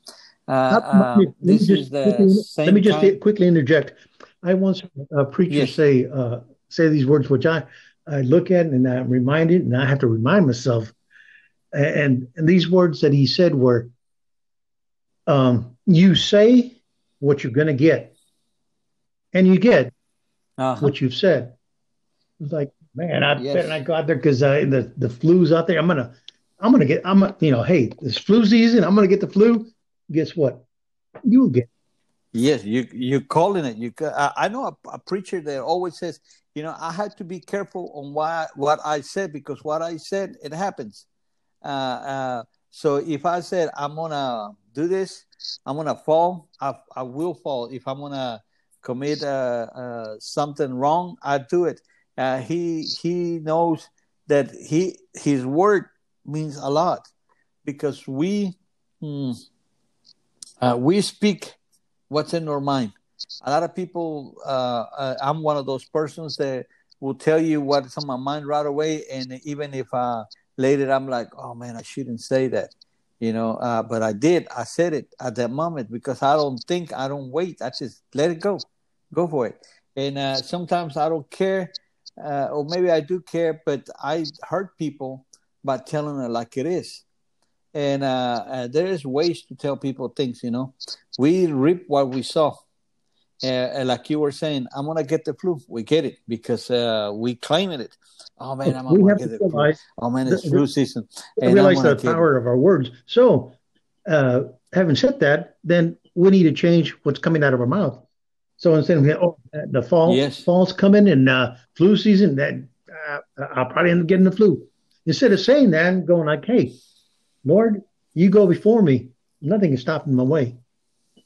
Uh, um, this is the quickly. Let me just time. quickly interject. I once a preacher yes. say uh, say these words, which I I look at and I'm reminded, and I have to remind myself. And and these words that he said were, um, "You say what you're going to get, and you get uh-huh. what you've said." It's like man, I yes. better not go out there because uh, the the flu's out there. I'm gonna, I'm gonna get, I'm, you know, hey, this flu season. I'm gonna get the flu. Guess what? You will get. Yes, you you're calling it. You, I, I know a, a, preacher that always says, you know, I had to be careful on why what I said because what I said it happens. Uh, uh, so if I said I'm gonna do this, I'm gonna fall. I, I will fall. If I'm gonna commit uh, uh something wrong, I do it uh, he he knows that he his word means a lot because we hmm, uh, we speak what's in our mind. A lot of people, uh, uh, I'm one of those persons that will tell you what's on my mind right away, and even if uh, later I'm like, oh man, I shouldn't say that, you know, uh, but I did. I said it at that moment because I don't think, I don't wait. I just let it go, go for it. And sometimes I don't care uh, or maybe I do care, but I hurt people by telling it like it is. And uh, uh, there is ways to tell people things. You know, we reap what we sow. Uh, like you were saying, I'm gonna get the flu. We get it because uh, we claim it. Oh man, I'm gonna get the flu. Oh man, it's the, flu season. And realize the power it. of our words. So, uh, having said that, then we need to change what's coming out of our mouth. So instead of oh the fall yes. fall's coming and uh, flu season, that uh, I'll probably end up getting the flu. Instead of saying that, I'm going like, hey, Lord, you go before me. Nothing is stopping my way.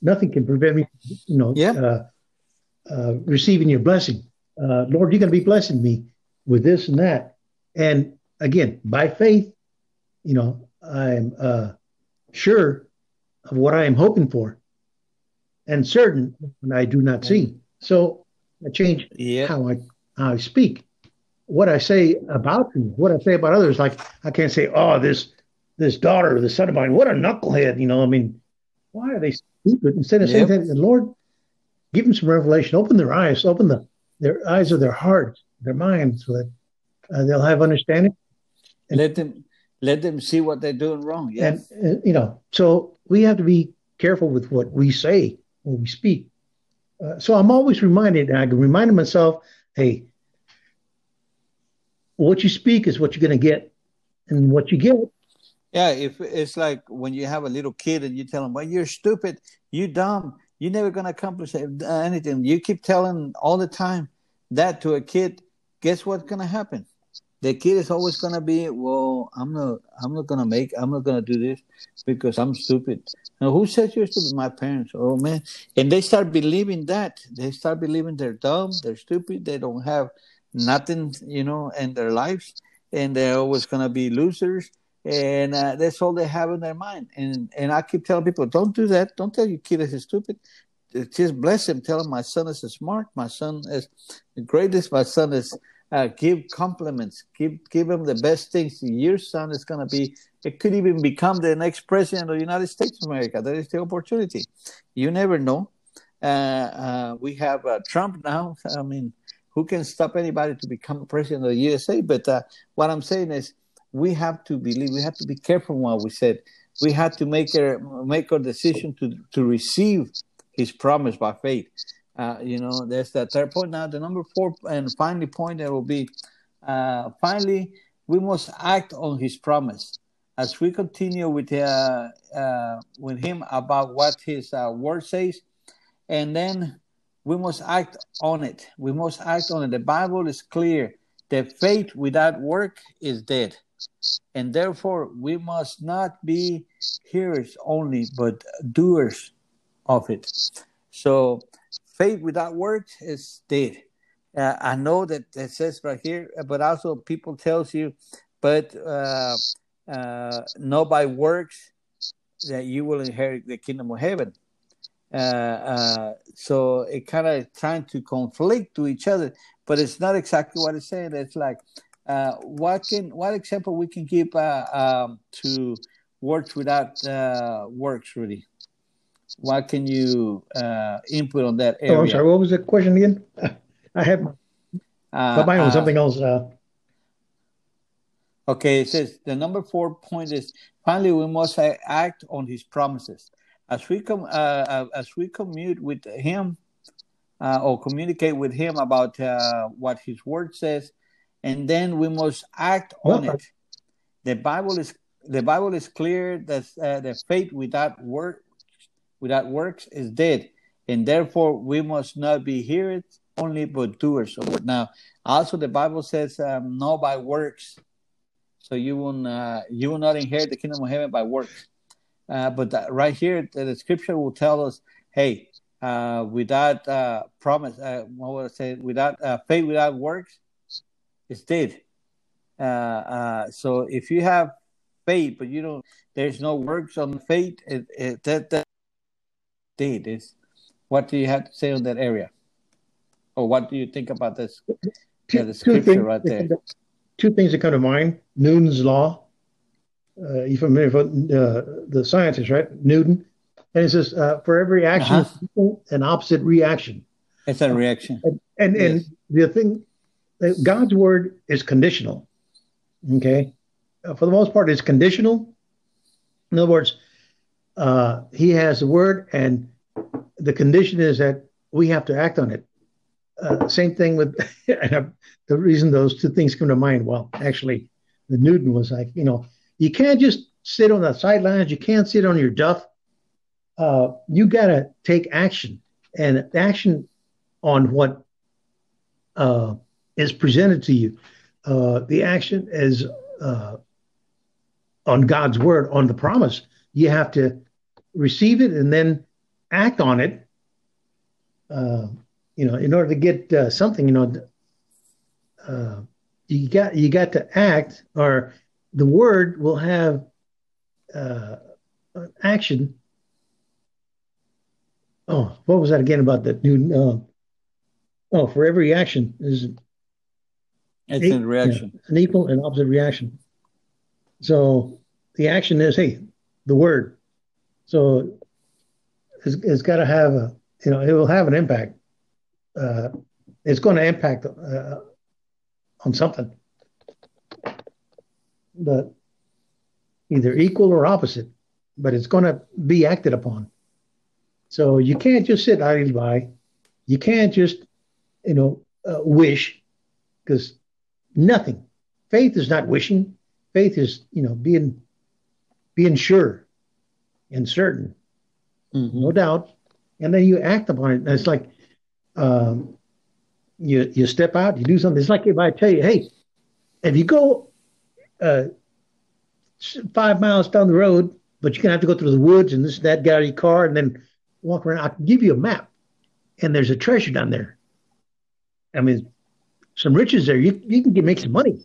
Nothing can prevent me, you know, yeah. uh, uh, receiving your blessing. Uh, Lord, you're going to be blessing me with this and that. And again, by faith, you know, I'm uh, sure of what I am hoping for and certain when I do not see. So I change yeah. how I how I speak. What I say about you, what I say about others, like I can't say, oh, this this daughter, this son of mine, what a knucklehead. You know, I mean, why are they stupid? Instead of yep. saying that, the Lord, give them some revelation, open their eyes, open the their eyes of their hearts, their minds, so that uh, they'll have understanding. And, let them let them see what they're doing wrong. Yes. And uh, you know, so we have to be careful with what we say when we speak. Uh, so I'm always reminded, and I can remind myself, hey, what you speak is what you're going to get, and what you get. Yeah, if it's like when you have a little kid and you tell them, "Well, you're stupid, you dumb, you're never going to accomplish anything." You keep telling all the time that to a kid. Guess what's going to happen? The kid is always gonna be, well, I'm not, I'm not gonna make, I'm not gonna do this because I'm stupid. Now, who says you're stupid? My parents. Oh man, and they start believing that. They start believing they're dumb, they're stupid, they don't have nothing, you know, in their lives, and they're always gonna be losers. And uh, that's all they have in their mind. And and I keep telling people, don't do that. Don't tell your kid is stupid just bless him. Tell him my son is smart. My son is the greatest. My son is uh, give compliments, give give him the best things. Your son is going to be. It could even become the next president of the United States of America. That is the opportunity. You never know. Uh, uh, we have uh, Trump now. I mean, who can stop anybody to become president of the USA? But uh, what I'm saying is, we have to believe. We have to be careful what we said. we had to make a make a decision to to receive His promise by faith. Uh, you know, there's that third point. Now, the number four and finally point that will be uh, finally we must act on His promise as we continue with uh, uh with Him about what His uh, word says, and then we must act on it. We must act on it. The Bible is clear that faith without work is dead. And therefore, we must not be hearers only, but doers of it. So, faith without works is dead. Uh, I know that it says right here, but also people tells you, but uh, uh, by works that you will inherit the kingdom of heaven. Uh, uh, so it kind of trying to conflict to each other, but it's not exactly what it's saying. It's like uh, what can what example we can give um, to works without works, Rudy? What can you uh, input on that area? Oh, I'm sorry. What was the question again? I had my, my mind on something else. Okay, it says the number four point is finally we must act on his promises as we come uh, uh, as we commute with him uh, or communicate with him about uh, what his word says and then we must act on it the bible is the bible is clear that uh, the faith without work without works is dead and therefore we must not be hearers only but doers of it now also the bible says um, by works so you will uh, you will not inherit the kingdom of heaven by works uh, but right here, the, the, scripture will tell us, hey, uh, without uh, promise, uh, what would I say? Without uh, faith, without works, it's dead. Uh, so if you have faith, but you don't, there's no works on faith, it, it, that, that dead. Is what do you have to say on that area, or what do you think about this? Two, the scripture right there. Two things that come to mind: Newton's law uh, you familiar with uh, the scientist, right? Newton. And it says, uh, for every action, uh-huh. an opposite reaction. It's a reaction. And and, yes. and the thing, God's word is conditional. Okay, uh, for the most part, it's conditional. In other words, uh, He has the word, and the condition is that we have to act on it. Uh, same thing with the reason those two things come to mind. Well, actually, the Newton was like, you know, you can't just sit on the sidelines. You can't sit on your duff. Uh, you got to take action and action on what uh, is presented to you. Uh, the action is uh, on God's word, on the promise. You have to receive it and then act on it. Uh, you know, in order to get uh, something, you know, you got you got to act or the word will have uh, action. Oh, what was that again about that new? Uh, oh, for every action is it's a reaction, yeah, an equal and opposite reaction. So the action is hey, the word. So it's, it's got to have a you know it will have an impact. Uh, it's going to impact uh, on something but either equal or opposite, but it's going to be acted upon. So you can't just sit idly by. You can't just, you know, uh, wish because nothing. Faith is not wishing. Faith is, you know, being being sure and certain, mm-hmm. no doubt, and then you act upon it. And it's like um, you you step out, you do something. It's like if I tell you, hey, if you go uh, five miles down the road, but you're gonna have to go through the woods and this and that, get out of your car and then walk around. I can give you a map, and there's a treasure down there. I mean, some riches there. You you can get, make some money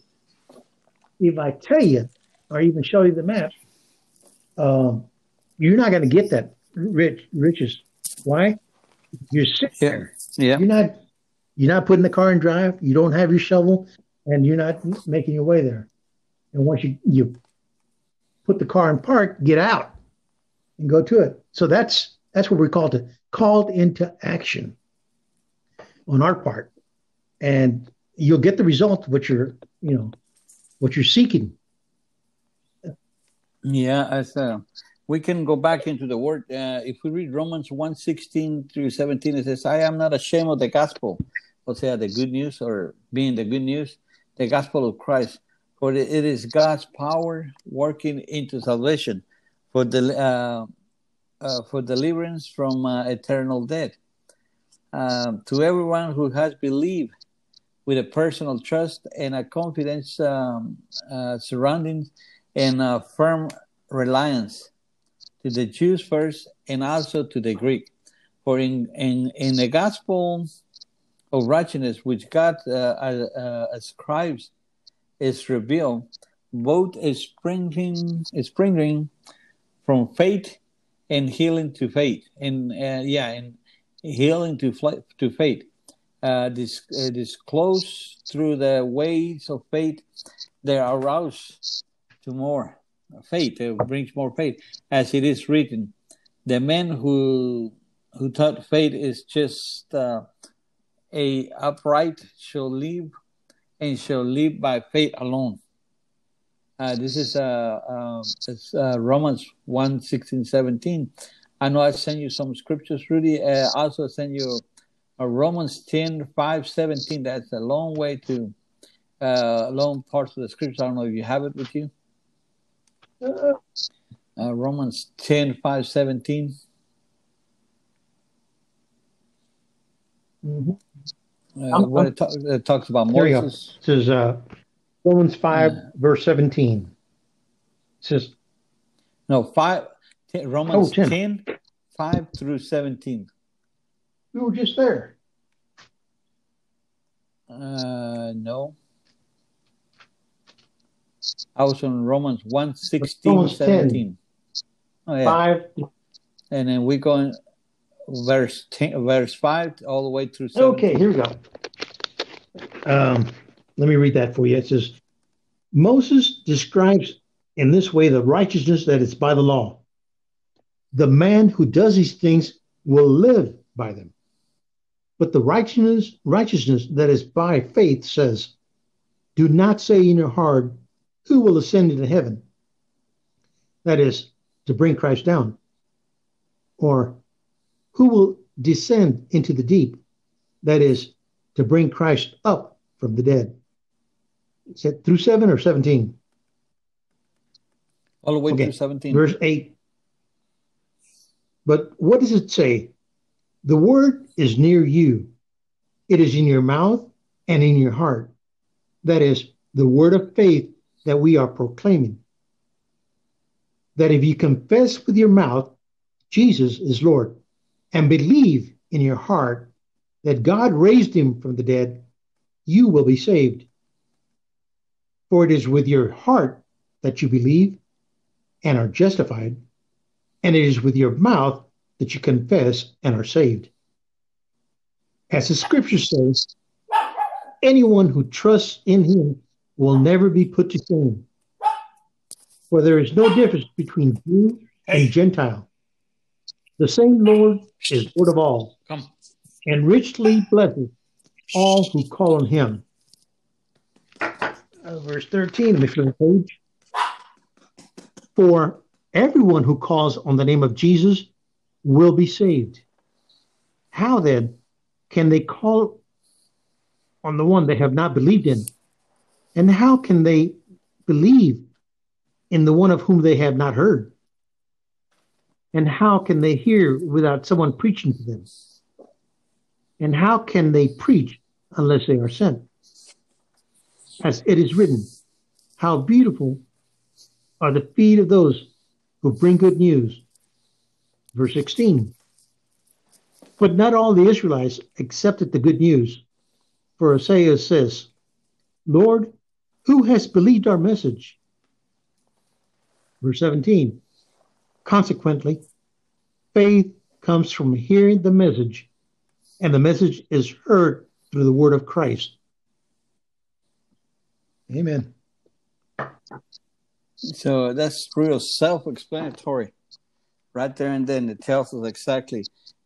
if I tell you or even show you the map. Um, you're not going to get that rich riches. Why? You're sitting yeah. there. Yeah. You're not. You're not putting the car in drive. You don't have your shovel, and you're not making your way there. And once you, you put the car in park, get out and go to it. So that's that's what we're called to called into action on our part. And you'll get the result what you're, you know, what you're seeking. Yeah, I uh, we can go back into the word. Uh, if we read Romans 1 16 through 17, it says, I am not ashamed of the gospel, or say the good news, or being the good news, the gospel of Christ. For it is God's power working into salvation for the uh, uh, for deliverance from uh, eternal death. Um, to everyone who has believed with a personal trust and a confidence um, uh, surrounding and a firm reliance to the Jews first and also to the Greek. For in, in, in the gospel of righteousness, which God uh, uh, ascribes, is revealed, both springing, springing from faith and healing to faith. And uh, yeah, and healing to, to faith. Uh, this, uh, through the ways of faith, they arouse to more faith. It brings more faith, as it is written. The man who who thought faith is just uh, a upright shall live and shall live by faith alone. Uh, this is uh, uh, uh, Romans 1 16, 17. I know I sent you some scriptures, Rudy. Uh, also send you uh, Romans 10 5 17. That's a long way to uh, long parts of the scripture. I don't know if you have it with you. Uh, Romans 10 5 17. Mm-hmm. Uh, what it, talk, it, talks about Moses. It says uh, Romans 5, yeah. verse 17. It says, no, 5, Romans oh, 10. 10, 5 through 17. We were just there. Uh, no. I was on Romans 1 16, Romans 17. oh, yeah. 5. And then we go in verse 10, verse 5 all the way through 17. Okay, here we go. Um, let me read that for you. It says, Moses describes in this way the righteousness that is by the law. The man who does these things will live by them. But the righteousness, righteousness that is by faith says, Do not say in your heart, Who will ascend into heaven? That is, to bring Christ down. Or, Who will descend into the deep? That is, to bring Christ up from the dead. Is it through 7 or 17? All the way okay. through 17. Verse 8. But what does it say? The word is near you. It is in your mouth and in your heart. That is the word of faith that we are proclaiming. That if you confess with your mouth Jesus is Lord and believe in your heart that God raised him from the dead, you will be saved. For it is with your heart that you believe and are justified, and it is with your mouth that you confess and are saved. As the scripture says, anyone who trusts in him will never be put to shame. For there is no difference between Jew and Gentile. The same Lord is Lord of all, Come. and richly blesses all who call on him. Uh, verse 13, let me flip the page. For everyone who calls on the name of Jesus will be saved. How then can they call on the one they have not believed in? And how can they believe in the one of whom they have not heard? And how can they hear without someone preaching to them? And how can they preach unless they are sent? As it is written, how beautiful are the feet of those who bring good news. Verse 16. But not all the Israelites accepted the good news. For Isaiah says, Lord, who has believed our message? Verse 17. Consequently, faith comes from hearing the message, and the message is heard through the word of Christ. Amen. So that's real self explanatory right there and then. It tells us exactly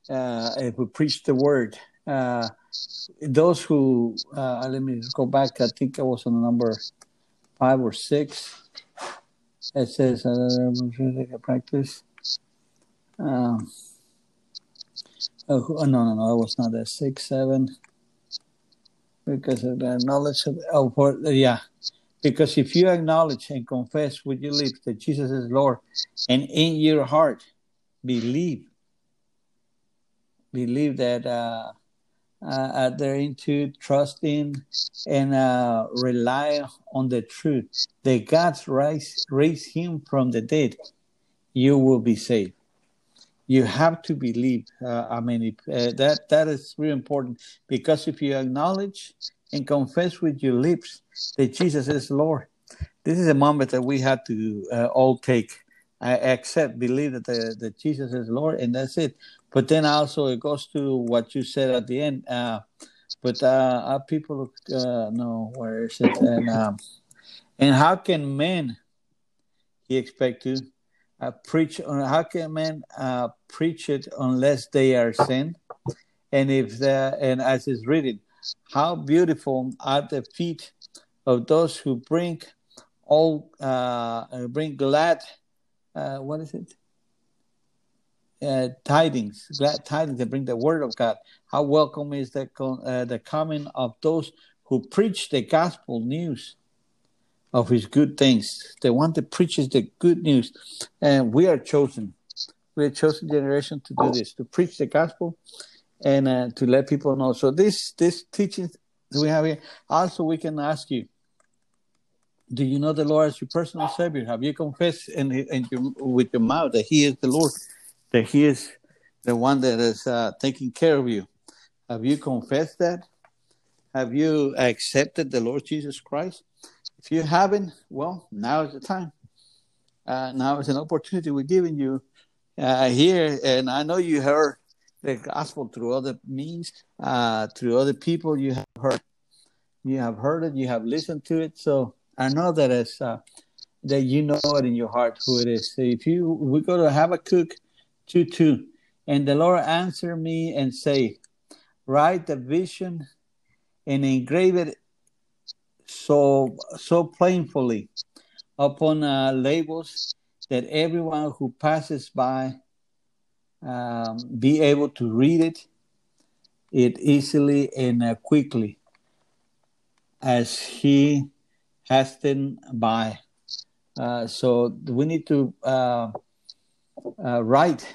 uh, if we preach the word. Uh, those who, uh, let me go back, I think I was on number five or six. it says uh, practice. Um, oh, no, no, no, it was not that six, seven. Because of the knowledge of, oh, for, yeah. Because if you acknowledge and confess with your lips that Jesus is Lord, and in your heart believe, believe that uh, uh, they're into trusting and uh, rely on the truth that God raised, raised him from the dead, you will be saved. You have to believe. Uh, I mean, if, uh, that that is really important because if you acknowledge and confess with your lips that Jesus is Lord, this is a moment that we have to uh, all take. I accept, believe that the, that Jesus is Lord, and that's it. But then also it goes to what you said at the end. Uh, but uh, people uh, know where is it? And um, and how can men he expect to uh, preach? On, how can men uh, preach it unless they are sent? And if the and as is written, how beautiful are the feet of those who bring all uh, bring glad. Uh, what is it? Uh, tidings, glad tidings that bring the word of God. How welcome is the uh, the coming of those who preach the gospel news of His good things. The one that preaches the good news, and we are chosen. We are chosen generation to do this, to preach the gospel, and uh, to let people know. So this this teaching we have here. Also, we can ask you. Do you know the Lord as your personal Savior? Have you confessed in, in your, with your mouth that He is the Lord? That He is the one that is uh, taking care of you. Have you confessed that? Have you accepted the Lord Jesus Christ? If you haven't, well, now is the time. Uh, now is an opportunity we're giving you uh, here. And I know you heard the gospel through other means, uh, through other people. You have heard, you have heard it, you have listened to it. So I know that it's uh, that you know it in your heart who it is. So if you we go to Habakkuk 2 2. And the Lord answered me and say, Write the vision and engrave it so so plainly upon uh, labels that everyone who passes by um, be able to read it it easily and uh, quickly as he has been by. Uh, so we need to uh, uh, write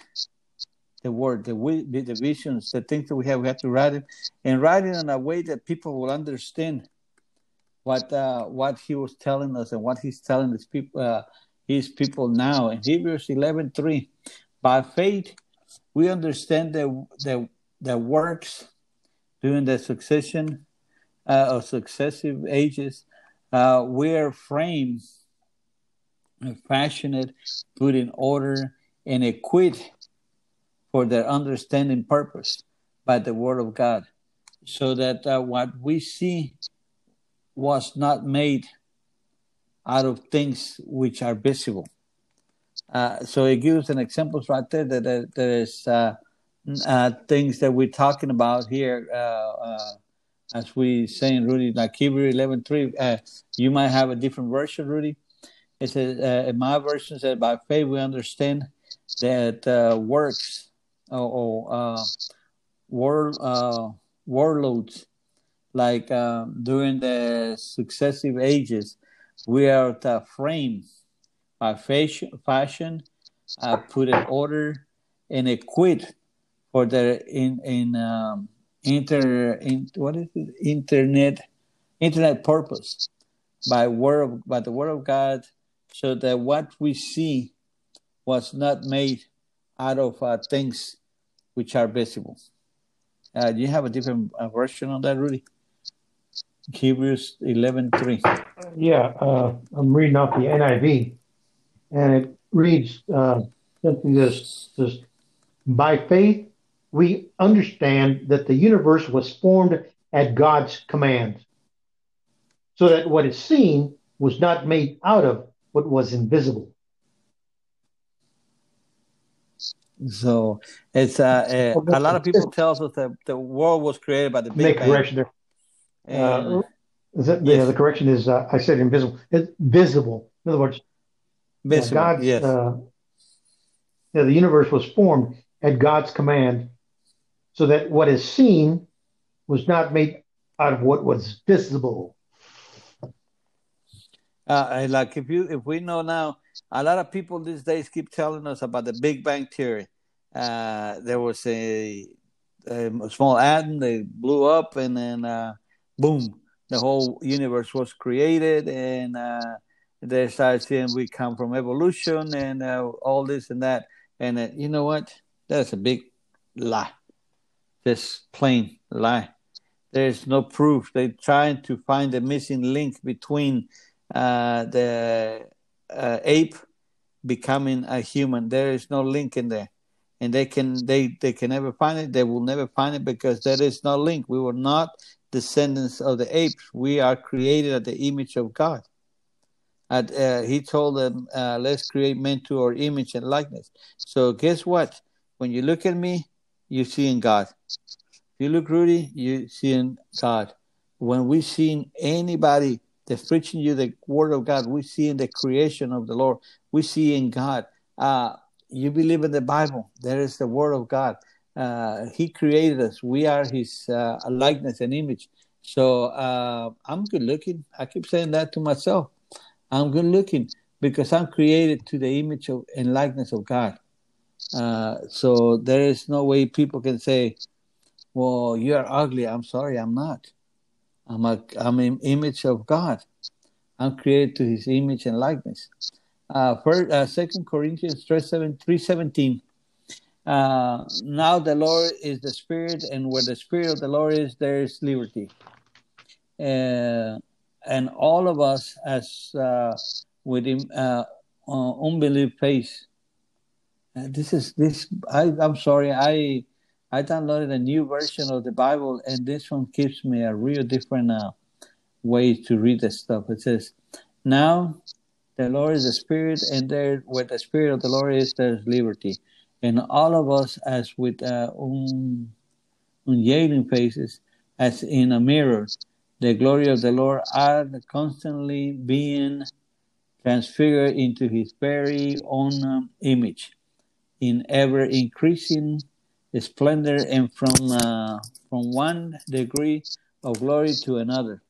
the word, the, the visions, the things that we have. We have to write it and write it in a way that people will understand what uh, what he was telling us and what he's telling his people uh, his people now. In Hebrews eleven three, by faith we understand the the the works during the succession uh, of successive ages. Uh, we are framed, fashioned, put in order and equipped for their understanding purpose by the word of God, so that uh, what we see was not made out of things which are visible. Uh, so it gives an examples right there that uh, there is uh, uh, things that we're talking about here. Uh, as we say in Rudy, like Hebrew 11.3, you might have a different version, Rudy. It says, in my version said, by faith we understand that uh, works or, or uh, war, uh, warlords like uh, during the successive ages we are the frame by fashion, fashion put in order and equipped for the in in um, inter in, what is it? Internet internet purpose. By word of, by the word of God so that what we see was not made out of uh, things which are visible. Uh, do you have a different uh, version on that, Rudy? Hebrews 11.3. Yeah, uh, I'm reading off the NIV, and it reads uh, something this, this, by faith, we understand that the universe was formed at God's command, so that what is seen was not made out of what was invisible. So it's uh, uh, a lot of people tells us that the world was created by the Big Make Bang. correction there. And, uh, that, yes. yeah, the correction is uh, I said invisible. It's visible. In other words, Visible, God's, yes. uh, you the universe was formed at God's command, so that what is seen was not made out of what was visible. Uh, like if you if we know now, a lot of people these days keep telling us about the Big Bang theory. Uh, there was a, a small atom, they blew up, and then uh, boom, the whole universe was created, and uh, they started saying we come from evolution and uh, all this and that. And uh, you know what? That's a big lie, just plain lie. There's no proof. They're trying to find the missing link between uh, the uh, ape becoming a human. There is no link in there, and they can they they can never find it. They will never find it because there is no link. We were not descendants of the apes. We are created at the image of God. And, uh, he told them, uh, "Let's create men to our image and likeness." So guess what? When you look at me, you see in God. If you look Rudy, you see in God. When we see anybody that's preaching you the word of God, we see in the creation of the Lord. We see in God. Uh, you believe in the Bible. There is the word of God. Uh, he created us. We are His uh, likeness and image. So uh, I'm good looking. I keep saying that to myself. I'm good looking because I'm created to the image of and likeness of God. Uh, so there is no way people can say, "Well, you are ugly." I'm sorry, I'm not. I'm a I'm an image of God. I'm created to His image and likeness. Uh, first, uh, Second Corinthians three seventeen. Uh, now the Lord is the Spirit, and where the Spirit of the Lord is, there is liberty. Uh, and all of us, as uh, with uh, unbelief face, uh, this is this. I, I'm sorry, I I downloaded a new version of the Bible, and this one gives me a real different uh, way to read the stuff. It says, "Now the Lord is the Spirit, and there, where the Spirit of the Lord is, there's liberty." And all of us, as with uh, un, unyielding faces, as in a mirror, the glory of the Lord are constantly being transfigured into His very own um, image, in ever increasing splendor, and from uh, from one degree of glory to another.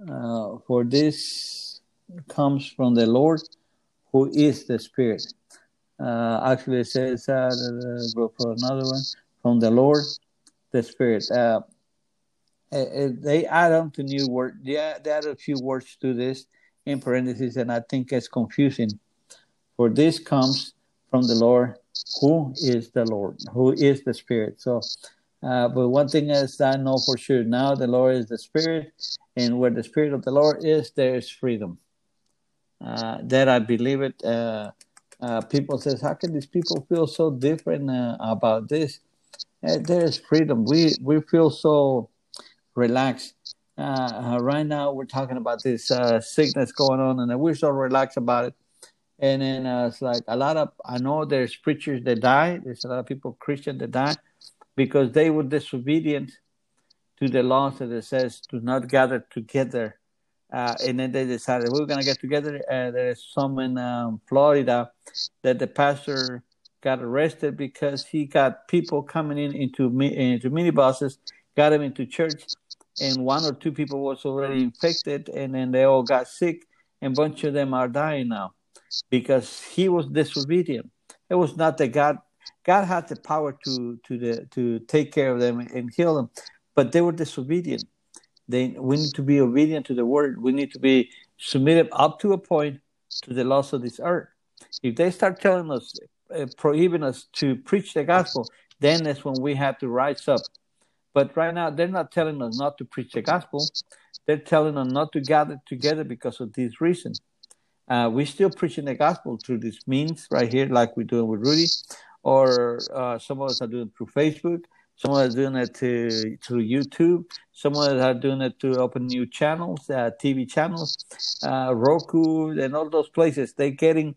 Uh, for this comes from the Lord, who is the Spirit. Uh, actually, it says, uh, go for another one, from the Lord, the Spirit. Uh, they add on to new word. Yeah, they add a few words to this in parentheses, and I think it's confusing. For this comes from the Lord, who is the Lord, who is the Spirit. So, uh, but one thing is I know for sure now the Lord is the Spirit, and where the Spirit of the Lord is, there is freedom. Uh, that I believe it. Uh, uh, people says, how can these people feel so different uh, about this? Uh, there is freedom. We we feel so relaxed. Right now, we're talking about this sickness going on, and we're so relaxed about it. And then uh, it's like a lot of I know there's preachers that die. There's a lot of people Christian that die because they were disobedient to the laws that it says to not gather together. Uh, and then they decided we are going to get together. Uh, there's some in um, Florida that the pastor got arrested because he got people coming in into into minibuses, got them into church, and one or two people was already infected, and then they all got sick, and a bunch of them are dying now because he was disobedient. It was not that God God had the power to to the to take care of them and heal them, but they were disobedient. They we need to be obedient to the word. We need to be submitted up to a point to the laws of this earth. If they start telling us, uh, prohibiting us to preach the gospel, then that's when we have to rise up. But right now, they're not telling us not to preach the gospel. They're telling us not to gather together because of this reason. Uh, we're still preaching the gospel through these means right here, like we're doing with Rudy, or uh, some of us are doing it through Facebook. Some of us are doing it to, through YouTube. Some of us are doing it to open new channels, uh, TV channels, uh, Roku, and all those places. They're getting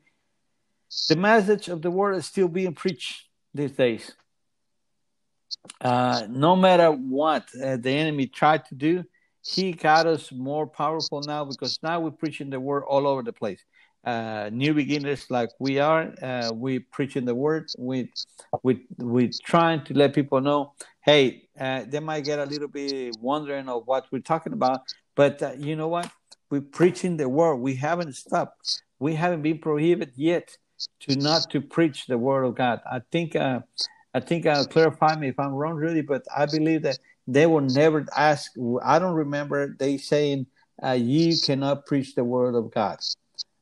the message of the word is still being preached these days. Uh, no matter what uh, the enemy tried to do, he got us more powerful now because now we're preaching the word all over the place. uh, new beginners like we are, uh, we preaching the word. We we we trying to let people know, hey, uh, they might get a little bit wondering of what we're talking about, but uh, you know what? We're preaching the word. We haven't stopped. We haven't been prohibited yet to not to preach the word of God. I think uh, I think I'll clarify me if I'm wrong, really, but I believe that they will never ask. I don't remember they saying, uh, "You cannot preach the word of God."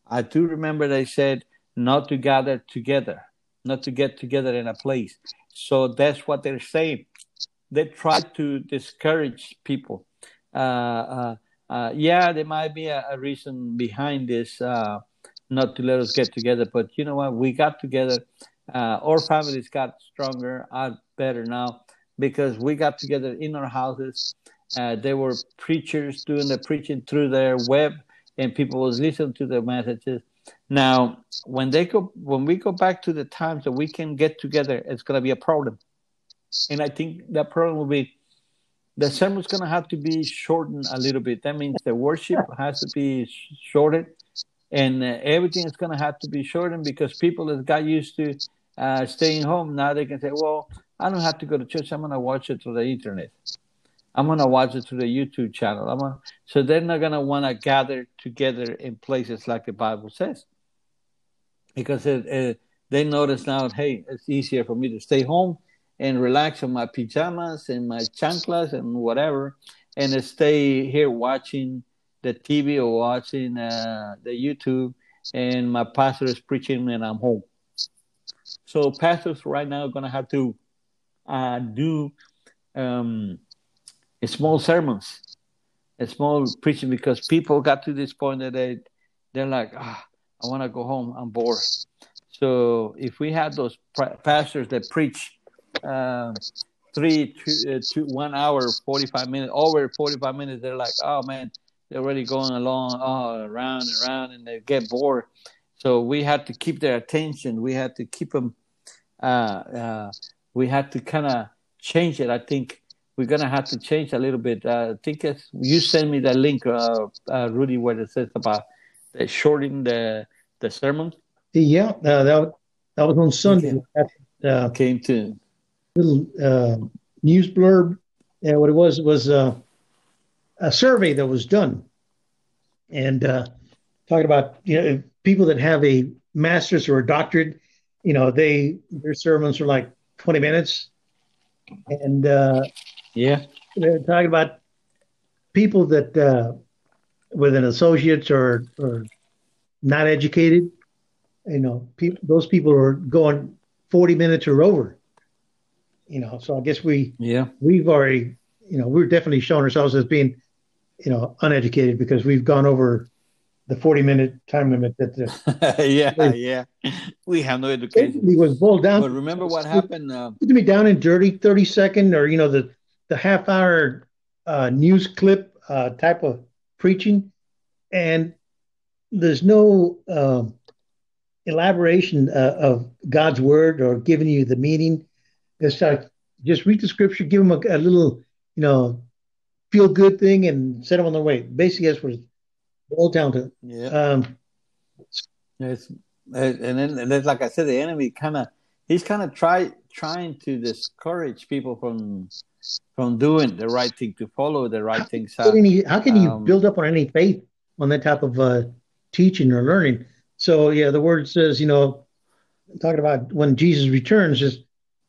I do remember they said not to gather together, not to get together in a place. So that's what they're saying. They try to discourage people. Uh, uh, uh, yeah, there might be a, a reason behind this, uh, not to let us get together. But you know what? We got together. Uh, our families got stronger, are better now because we got together in our houses. Uh, there were preachers doing the preaching through their web and people was listening to the messages. Now, when they go, when we go back to the times that we can get together, it's going to be a problem, and I think that problem will be the sermon's going to have to be shortened a little bit. That means the worship has to be shortened, and uh, everything is going to have to be shortened because people that got used to uh, staying home now they can say, "Well, I don't have to go to church. I'm going to watch it through the internet." I'm gonna watch it through the YouTube channel. I'm gonna, so they're not gonna want to gather together in places like the Bible says, because it, it, they notice now, hey, it's easier for me to stay home and relax in my pajamas and my chanclas and whatever, and stay here watching the TV or watching uh, the YouTube, and my pastor is preaching and I'm home. So pastors right now are gonna have to uh, do. Um, small sermons, a small preaching, because people got to this point that they they're like, ah, I want to go home. I'm bored. So if we had those pastors that preach uh, three, two, uh, one hour, forty five minutes, over forty five minutes, they're like, oh man, they're already going along, oh, around and around, and they get bored. So we had to keep their attention. We had to keep them. Uh, uh we had to kind of change it. I think we're gonna have to change a little bit. Uh, I think you send me that link, uh, uh, Rudy, where it says about the shorting the the sermon. Yeah, uh, that that was on Sunday. Came, uh, came to little uh, news blurb. Yeah, what it was was a survey that was done, and talking about you know people that have a master's or a doctorate. You know, they their sermons are like twenty minutes, and uh, yeah. They're talking about people that uh, with an associates or, or not educated, you know, people, those people are going 40 minutes or over, you know, so I guess we, yeah, we've already, you know, we're definitely showing ourselves as being, you know, uneducated because we've gone over the 40 minute time limit that the, yeah yeah we have no education he was boiled down but remember what happened uh, to me down and dirty 30 second or you know the the half hour uh, news clip uh, type of preaching, and there's no uh, elaboration uh, of God's word or giving you the meaning. It's like just read the scripture, give them a, a little, you know, feel good thing, and set them on their way. Basically, that's what boiled down to. Yeah. Um, it's, and then, and then, like I said, the enemy kind of he's kind of try trying to discourage people from from doing the right thing to follow the right things. How can you, how can you um, build up on any faith on that type of uh, teaching or learning? So yeah, the word says, you know, talking about when Jesus returns, is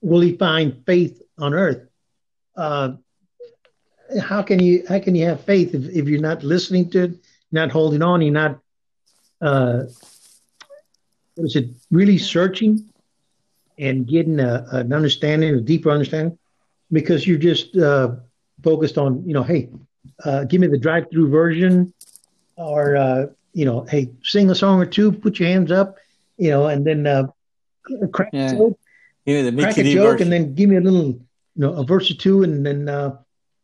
will he find faith on earth? Uh, how can you how can you have faith if, if you're not listening to it, not holding on, you're not uh, what is it really searching and getting a, an understanding, a deeper understanding? because you're just uh, focused on, you know, hey, uh, give me the drive-through version, or uh, you know, hey, sing a song or two, put your hands up, you know, and then uh, crack yeah. a joke, yeah, crack a joke, version. and then give me a little, you know, a verse or two, and then uh,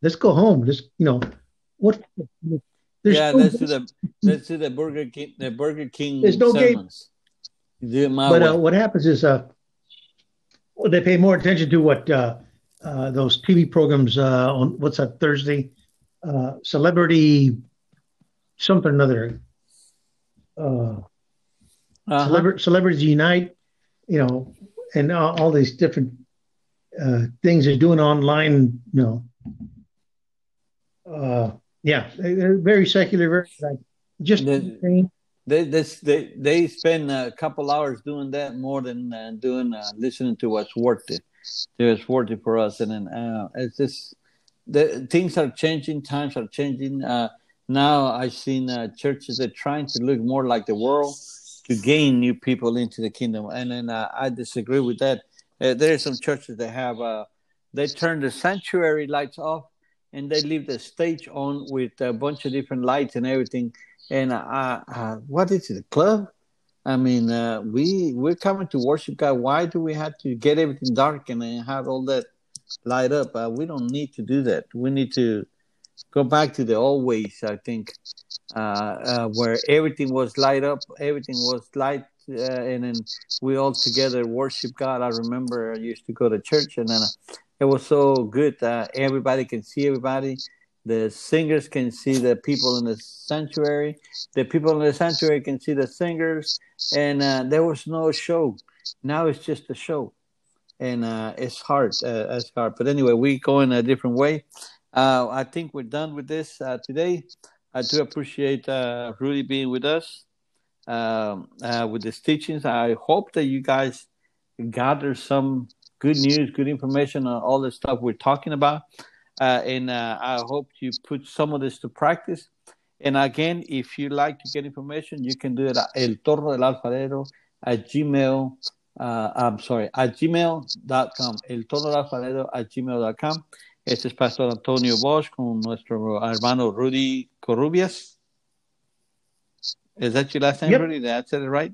let's go home. Just you know, what? There's yeah, no let's do the let's do the Burger King the Burger King. There's no sermons. game. but uh, what happens is uh, they pay more attention to what uh, uh, those TV programs uh, on what's that Thursday, uh, celebrity something or another. Uh, uh-huh. Celebrities Unite, you know, and all, all these different uh, things they're doing online, you know. Yeah, they're very secular, very just the, they, they they spend a couple hours doing that more than uh, doing uh, listening to what's worth it. It's worth it for us, and then uh, it's just the things are changing, times are changing. Uh, now I've seen uh, churches that are trying to look more like the world to gain new people into the kingdom, and then uh, I disagree with that. there are some churches that have they turn the sanctuary lights off and they leave the stage on with a bunch of different lights and everything and uh, uh, what is it, club? I mean, uh, we we're coming to worship God. Why do we have to get everything dark and have all that light up? Uh, we don't need to do that. We need to go back to the old ways. I think uh, uh, where everything was light up, everything was light, and then we all together worship God. I remember I used to go to church, and then it was so good. that everybody can see everybody the singers can see the people in the sanctuary. The people in the sanctuary can see the singers, and uh, there was no show. Now it's just a show, and uh, it's hard. Uh, it's hard. But anyway, we go in a different way. Uh, I think we're done with this uh, today. I do appreciate uh, Rudy being with us um, with his teachings. I hope that you guys gather some good news, good information on all the stuff we're talking about. Uh, and uh, I hope you put some of this to practice. And again, if you like to get information, you can do it at El Torno del Alfarero at Gmail. Uh, I'm sorry, at gmail.com. El Torno del Alfarero at gmail.com. Este es Pastor Antonio Bosch con nuestro hermano Rudy Corrubias. Is that your last name, yep. Rudy? Did I said it right?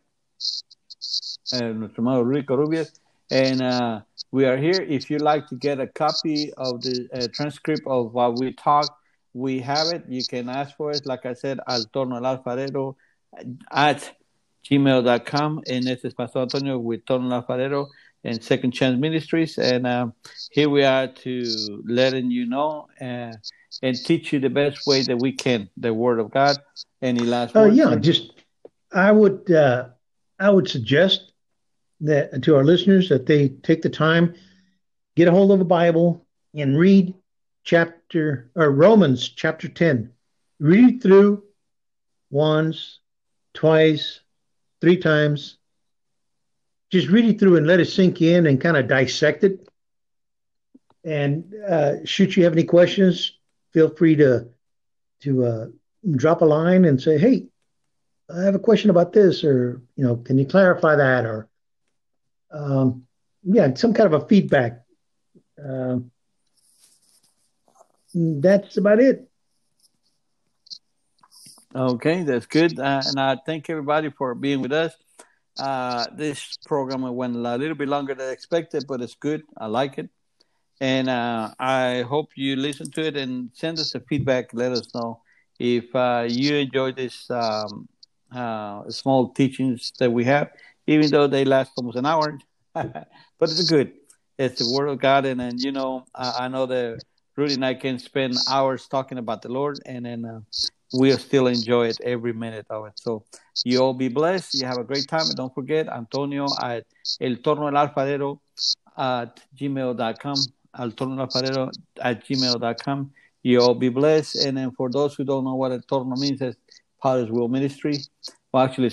Uh, nuestro hermano Rudy Corrubias. And uh, we are here. If you'd like to get a copy of the uh, transcript of what we talk, we have it. You can ask for it. Like I said, al torno al alfarero at gmail.com. And this is Pastor Antonio with Torno al Alfarero and Second Chance Ministries. And um, here we are to letting you know uh, and teach you the best way that we can the Word of God. Any last uh, Yeah, just I would uh, I would suggest that to our listeners that they take the time, get a hold of a Bible, and read chapter or Romans chapter 10. Read through once, twice, three times. Just read it through and let it sink in and kind of dissect it. And uh, should you have any questions, feel free to to uh, drop a line and say, "Hey, I have a question about this," or you know, can you clarify that, or um, yeah, some kind of a feedback. Uh, that's about it. Okay, that's good. Uh, and I thank everybody for being with us. Uh, this program went a little bit longer than expected, but it's good. I like it. And uh, I hope you listen to it and send us a feedback. Let us know if uh, you enjoy this um, uh, small teachings that we have even though they last almost an hour. but it's good. It's the word of God, and then you know, I, I, know that Rudy and I can spend hours talking about the Lord, and then uh, we'll still enjoy it every minute of it. So you all be blessed. You have a great time, and don't forget Antonio at El Torno del Alfarero at gmail.com. El Torno del Alfarero at gmail.com. You all be blessed, and then for those who don't know what El Torno means, it's Potter's Wheel Ministry. Well, actually,